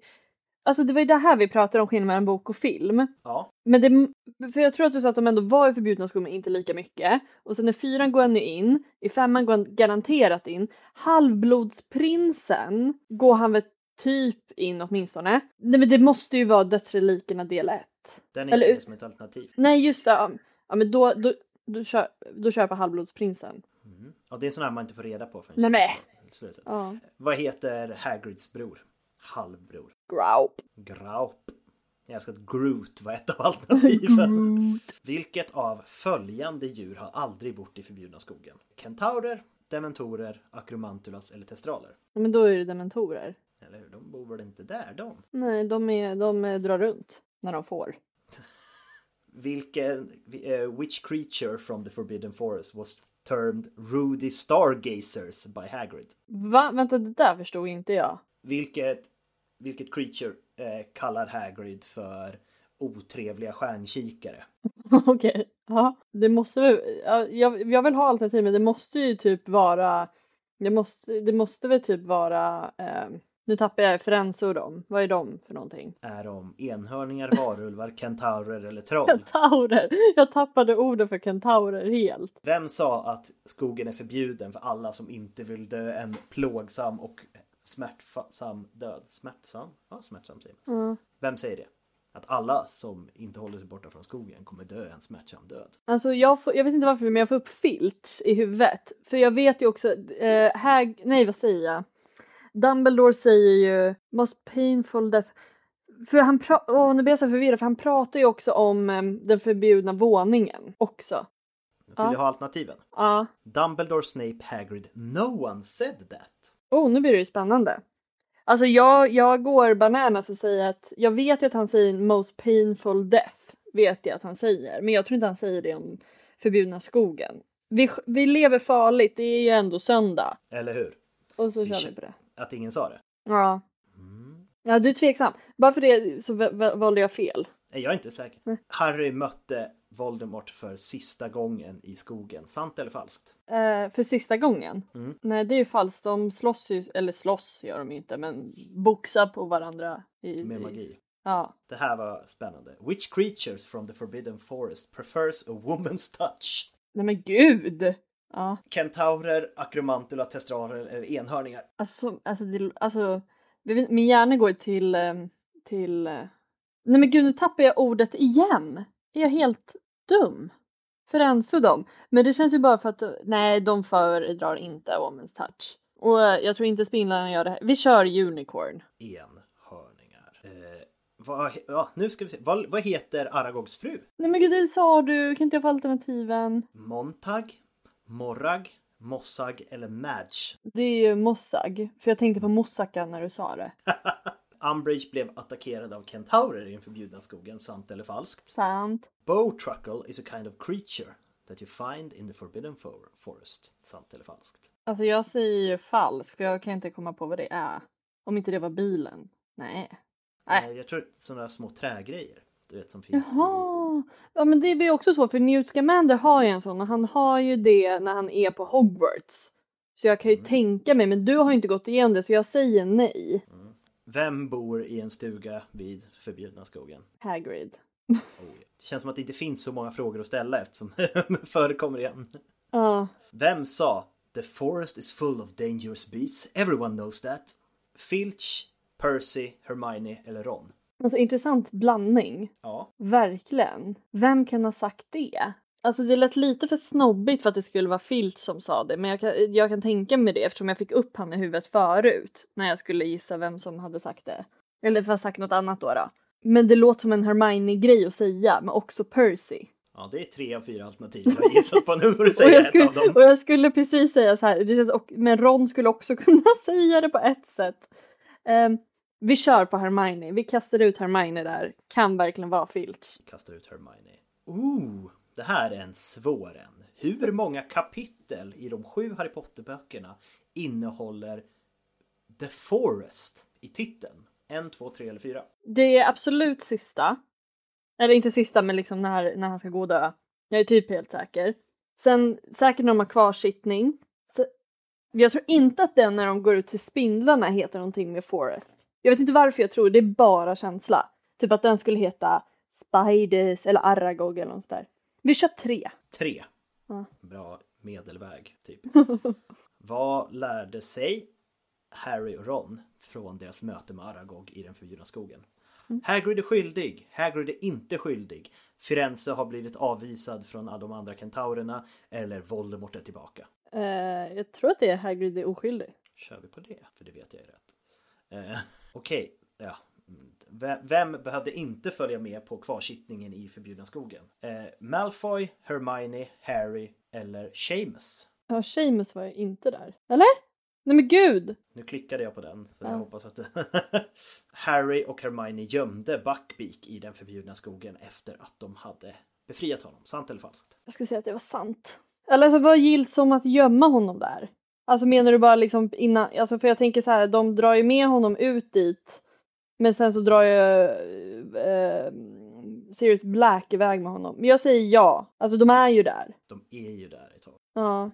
Alltså det var ju det här vi pratade om skillnaden mellan bok och film. Ja, Men det, för jag tror att du sa att de ändå var i förbjudna skogen men inte lika mycket. Och sen i fyran går han ju in, i femman går han garanterat in. Halvblodsprinsen går han väl typ in åtminstone. Nej men det måste ju vara Dödsrelikerna del 1. den är Eller- inte som ett alternativ. Nej just det, Ja, men då, då, då, kör, då köper Halvblodsprinsen. Mm. Ja, det är här man inte får reda på förrän Nej, slutet. Ja. Vad heter Hagrids bror? Halvbror. Graup. Graup. Jag älskar att Groot var ett av alternativen. Vilket av följande djur har aldrig bott i förbjudna skogen? Kentaurer, dementorer, akromantulas eller testraler? Men då är det dementorer. Eller hur? De bor väl inte där de? Nej, de, är, de drar runt när de får. Vilken, eh, which creature from the forbidden forest was termed Rudy Stargazers by Hagrid? Va? Vänta, det där förstod inte jag. Vilket, vilket creature eh, kallar Hagrid för otrevliga stjärnkikare? Okej, ja. Det måste väl, ja, jag, jag vill ha alternativ men det måste ju typ vara, det måste, det måste väl typ vara, eh, nu tappar jag referensord om, vad är de för någonting? Är de enhörningar, varulvar, kentaurer eller troll? Kentaurer! Jag tappade orden för kentaurer helt. Vem sa att skogen är förbjuden för alla som inte vill dö en plågsam och smärtsam död? Smärtsam? Ja, smärtsam säger man. Ja. Vem säger det? Att alla som inte håller sig borta från skogen kommer dö en smärtsam död. Alltså jag, får, jag vet inte varför men jag får upp Filch i huvudet. För jag vet ju också, eh, Hag, nej vad säger jag? Dumbledore säger ju most painful death. För han åh nu blir jag så förvirrad för han pratar ju också om eh, den förbjudna våningen också. Vill Ja. du ha alternativen? Ja. Dumbledore, Snape, Hagrid. No one said that. Oh nu blir det ju spännande. Alltså jag, jag går bananas och säger att jag vet ju att han säger most painful death. Vet jag att han säger. Men jag tror inte han säger det om förbjudna skogen. Vi, vi lever farligt, det är ju ändå söndag. Eller hur? Och så Vi kör kö- vi på det. Att ingen sa det? Ja. Ja, du är tveksam. Bara för det så va- va- valde jag fel. Nej, Jag är inte säker. Nej. Harry mötte Voldemort för sista gången i skogen. Sant eller falskt? Eh, för sista gången? Mm. Nej, det är ju falskt. De slåss ju, eller slåss gör de ju inte, men boxar på varandra. I, Med i- magi. Ja. Det här var spännande. Which creatures from the forbidden forest prefers a woman's touch? Nej men gud! Ja. Kentaurer, akromantula, testraler eller enhörningar? Alltså, alltså, det, alltså min hjärna går ju till, ehm, till... eh, Nej men gud, nu tappar jag ordet igen! Är jag helt dum? För dem. Men det känns ju bara för att, nej de föredrar inte Woman's touch. Och eh, jag tror inte spindlarna gör det här. Vi kör unicorn. Enhörningar. Eh, vad, ja, nu ska vi se. Vad, vad heter Aragogs fru? Nej men gud, det sa du! Kan inte jag få alternativen? Montag, Morrag, Mossag eller Madge? Det är ju Mossag. För jag tänkte på moussaka när du sa det. Umbridge blev attackerad av kentaurer i den förbjudna skogen, sant eller falskt? Sant. Bowtruckle is a kind of creature that you find in the forbidden for- forest, sant eller falskt? Alltså jag säger ju falskt för jag kan inte komma på vad det är. Om inte det var bilen. Nej. Nej. Eh, Jag tror sådana små trägrejer, du vet som finns Jaha! Ja men det blir också svårt för Newt Scamander har ju en sån och han har ju det när han är på Hogwarts. Så jag kan ju tänka mig, men du har ju inte gått igenom det så jag säger nej. Vem bor i en stuga vid förbjudna skogen? Hagrid. Oh. Det känns som att det inte finns så många frågor att ställa eftersom det förekommer igen. Ja. Vem sa The forest is full of dangerous beasts, everyone knows that? Filch, Percy, Hermione eller Ron? Alltså intressant blandning. Ja. Verkligen. Vem kan ha sagt det? Alltså det lät lite för snobbigt för att det skulle vara Filch som sa det men jag kan, jag kan tänka mig det eftersom jag fick upp han i huvudet förut när jag skulle gissa vem som hade sagt det. Eller för sagt något annat då. då. Men det låter som en Hermione-grej att säga men också Percy. Ja, det är tre av fyra alternativ jag har gissat på nu får du Och säga jag, ett skulle, av dem. och jag skulle precis säga så här, det känns, och, men Ron skulle också kunna säga det på ett sätt. Ehm, vi kör på Hermione, vi kastar ut Hermione där, kan verkligen vara Filch. Kastar ut Hermione. Ooh, det här är en svår en. Hur många kapitel i de sju Harry Potter-böckerna innehåller The Forest i titeln? En, två, tre eller fyra? Det är absolut sista. Eller inte sista men liksom när, när han ska gå och dö. Jag är typ helt säker. Sen säkert när de har kvarsittning. Så, jag tror inte att den när de går ut till spindlarna heter någonting med Forest. Jag vet inte varför jag tror det är bara känsla. Typ att den skulle heta Spiders eller Aragog eller något sånt där. Vi kör tre. Tre. Ja. Bra medelväg, typ. Vad lärde sig Harry och Ron från deras möte med Aragog i den förbjudna skogen? Hagrid är skyldig. Hagrid är inte skyldig. Firenze har blivit avvisad från alla de andra kentaurerna. Eller Voldemort är tillbaka. Eh, jag tror att det är Hagrid är oskyldig. Kör vi på det? För det vet jag är rätt. Eh, Okej, ja. V- Vem behövde inte följa med på kvarsittningen i förbjudna skogen? Eh, Malfoy, Hermione, Harry eller Seamus? Ja, Seamus var ju inte där. Eller? Nej men gud! Nu klickade jag på den så jag Ja. hoppas att. Harry och Hermione gömde Buckbeak i den förbjudna skogen efter att de hade befriat honom. Sant eller falskt? Jag skulle säga att det var sant. Eller alltså vad gills som att gömma honom där? Alltså menar du bara liksom innan, alltså för jag tänker så här, de drar ju med honom ut dit. Men sen så drar ju eh, Sirius Black iväg med honom. Men jag säger ja, alltså de är ju där. De är ju där ett tag. Ja.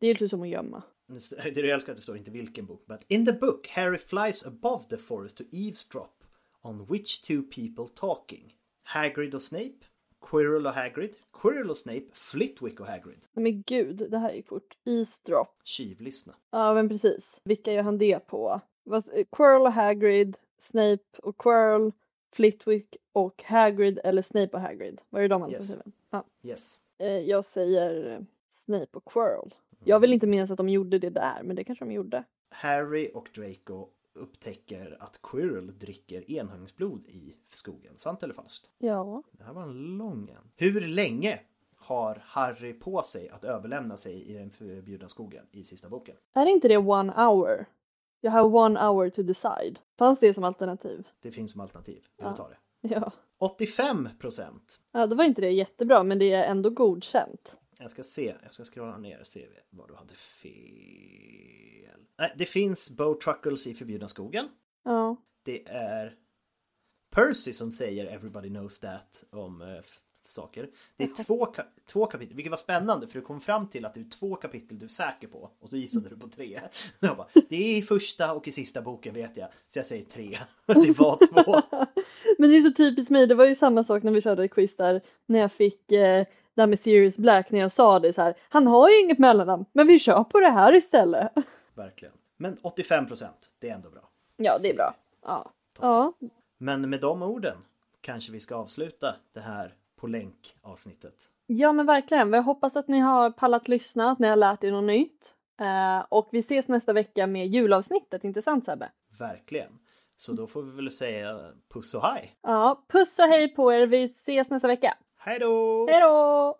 Det är lite som att gömma. Det är jag älskar att det står inte vilken bok. But in the book Harry flies above the forest to eavesdrop on which two people talking. Hagrid och Snape. Quirrell och Hagrid. Quirrell och Snape. Flitwick och Hagrid. Men gud, det här gick fort. Eavesdrop. Tjuvlyssna. Ja men precis. Vilka gör han det på? Eh, Quirrell och Hagrid, Snape och Quirrell, Flitwick och Hagrid eller Snape och Hagrid. Var det de alternativen? Ja. Yes. Eh, jag säger eh, Snape och Quirrell. Jag vill inte minnas att de gjorde det där, men det kanske de gjorde. Harry och Draco upptäcker att Quirrell dricker enhörningsblod i skogen. Sant eller falskt? Ja. Det här var en lång en. Hur länge har Harry på sig att överlämna sig i den förbjudna skogen i sista boken? Är inte det one hour? Jag har one hour to decide. Fanns det som alternativ? Det finns som alternativ. Vill Ja. du ta det? Ja. 85 procent. Ja, då var inte det jättebra, men det är ändå godkänt. Jag ska se, jag ska scrolla ner och se vad du hade fel. Nej, det finns Bowtruckles i Förbjudna skogen. Ja. Det är Percy som säger Everybody knows that om f- saker. Det är två, ka- två kapitel, vilket var spännande för du kom fram till att det är två kapitel du är säker på och så gissade du på tre. Bara, det är i första och i sista boken vet jag, så jag säger tre. Det var två. Men det är så typiskt mig, det var ju samma sak när vi körde quiz där när jag fick eh, det här med Sirius Black när jag sa det så här. Han har ju inget mellannamn, men vi kör på det här istället. Verkligen. Men 85 procent, det är ändå bra. Ja, det är bra. Ja. Ja, Men med de orden kanske vi ska avsluta det här på länk avsnittet. ja men verkligen. Jag hoppas att ni har pallat lyssna, att ni har lärt er något nytt. Eh, och vi ses nästa vecka med julavsnittet, inte sant Sebbe? Verkligen. Så då får vi väl säga puss och hej. Ja, puss och hej på er. Vi ses nästa vecka. Hej då! Hej då!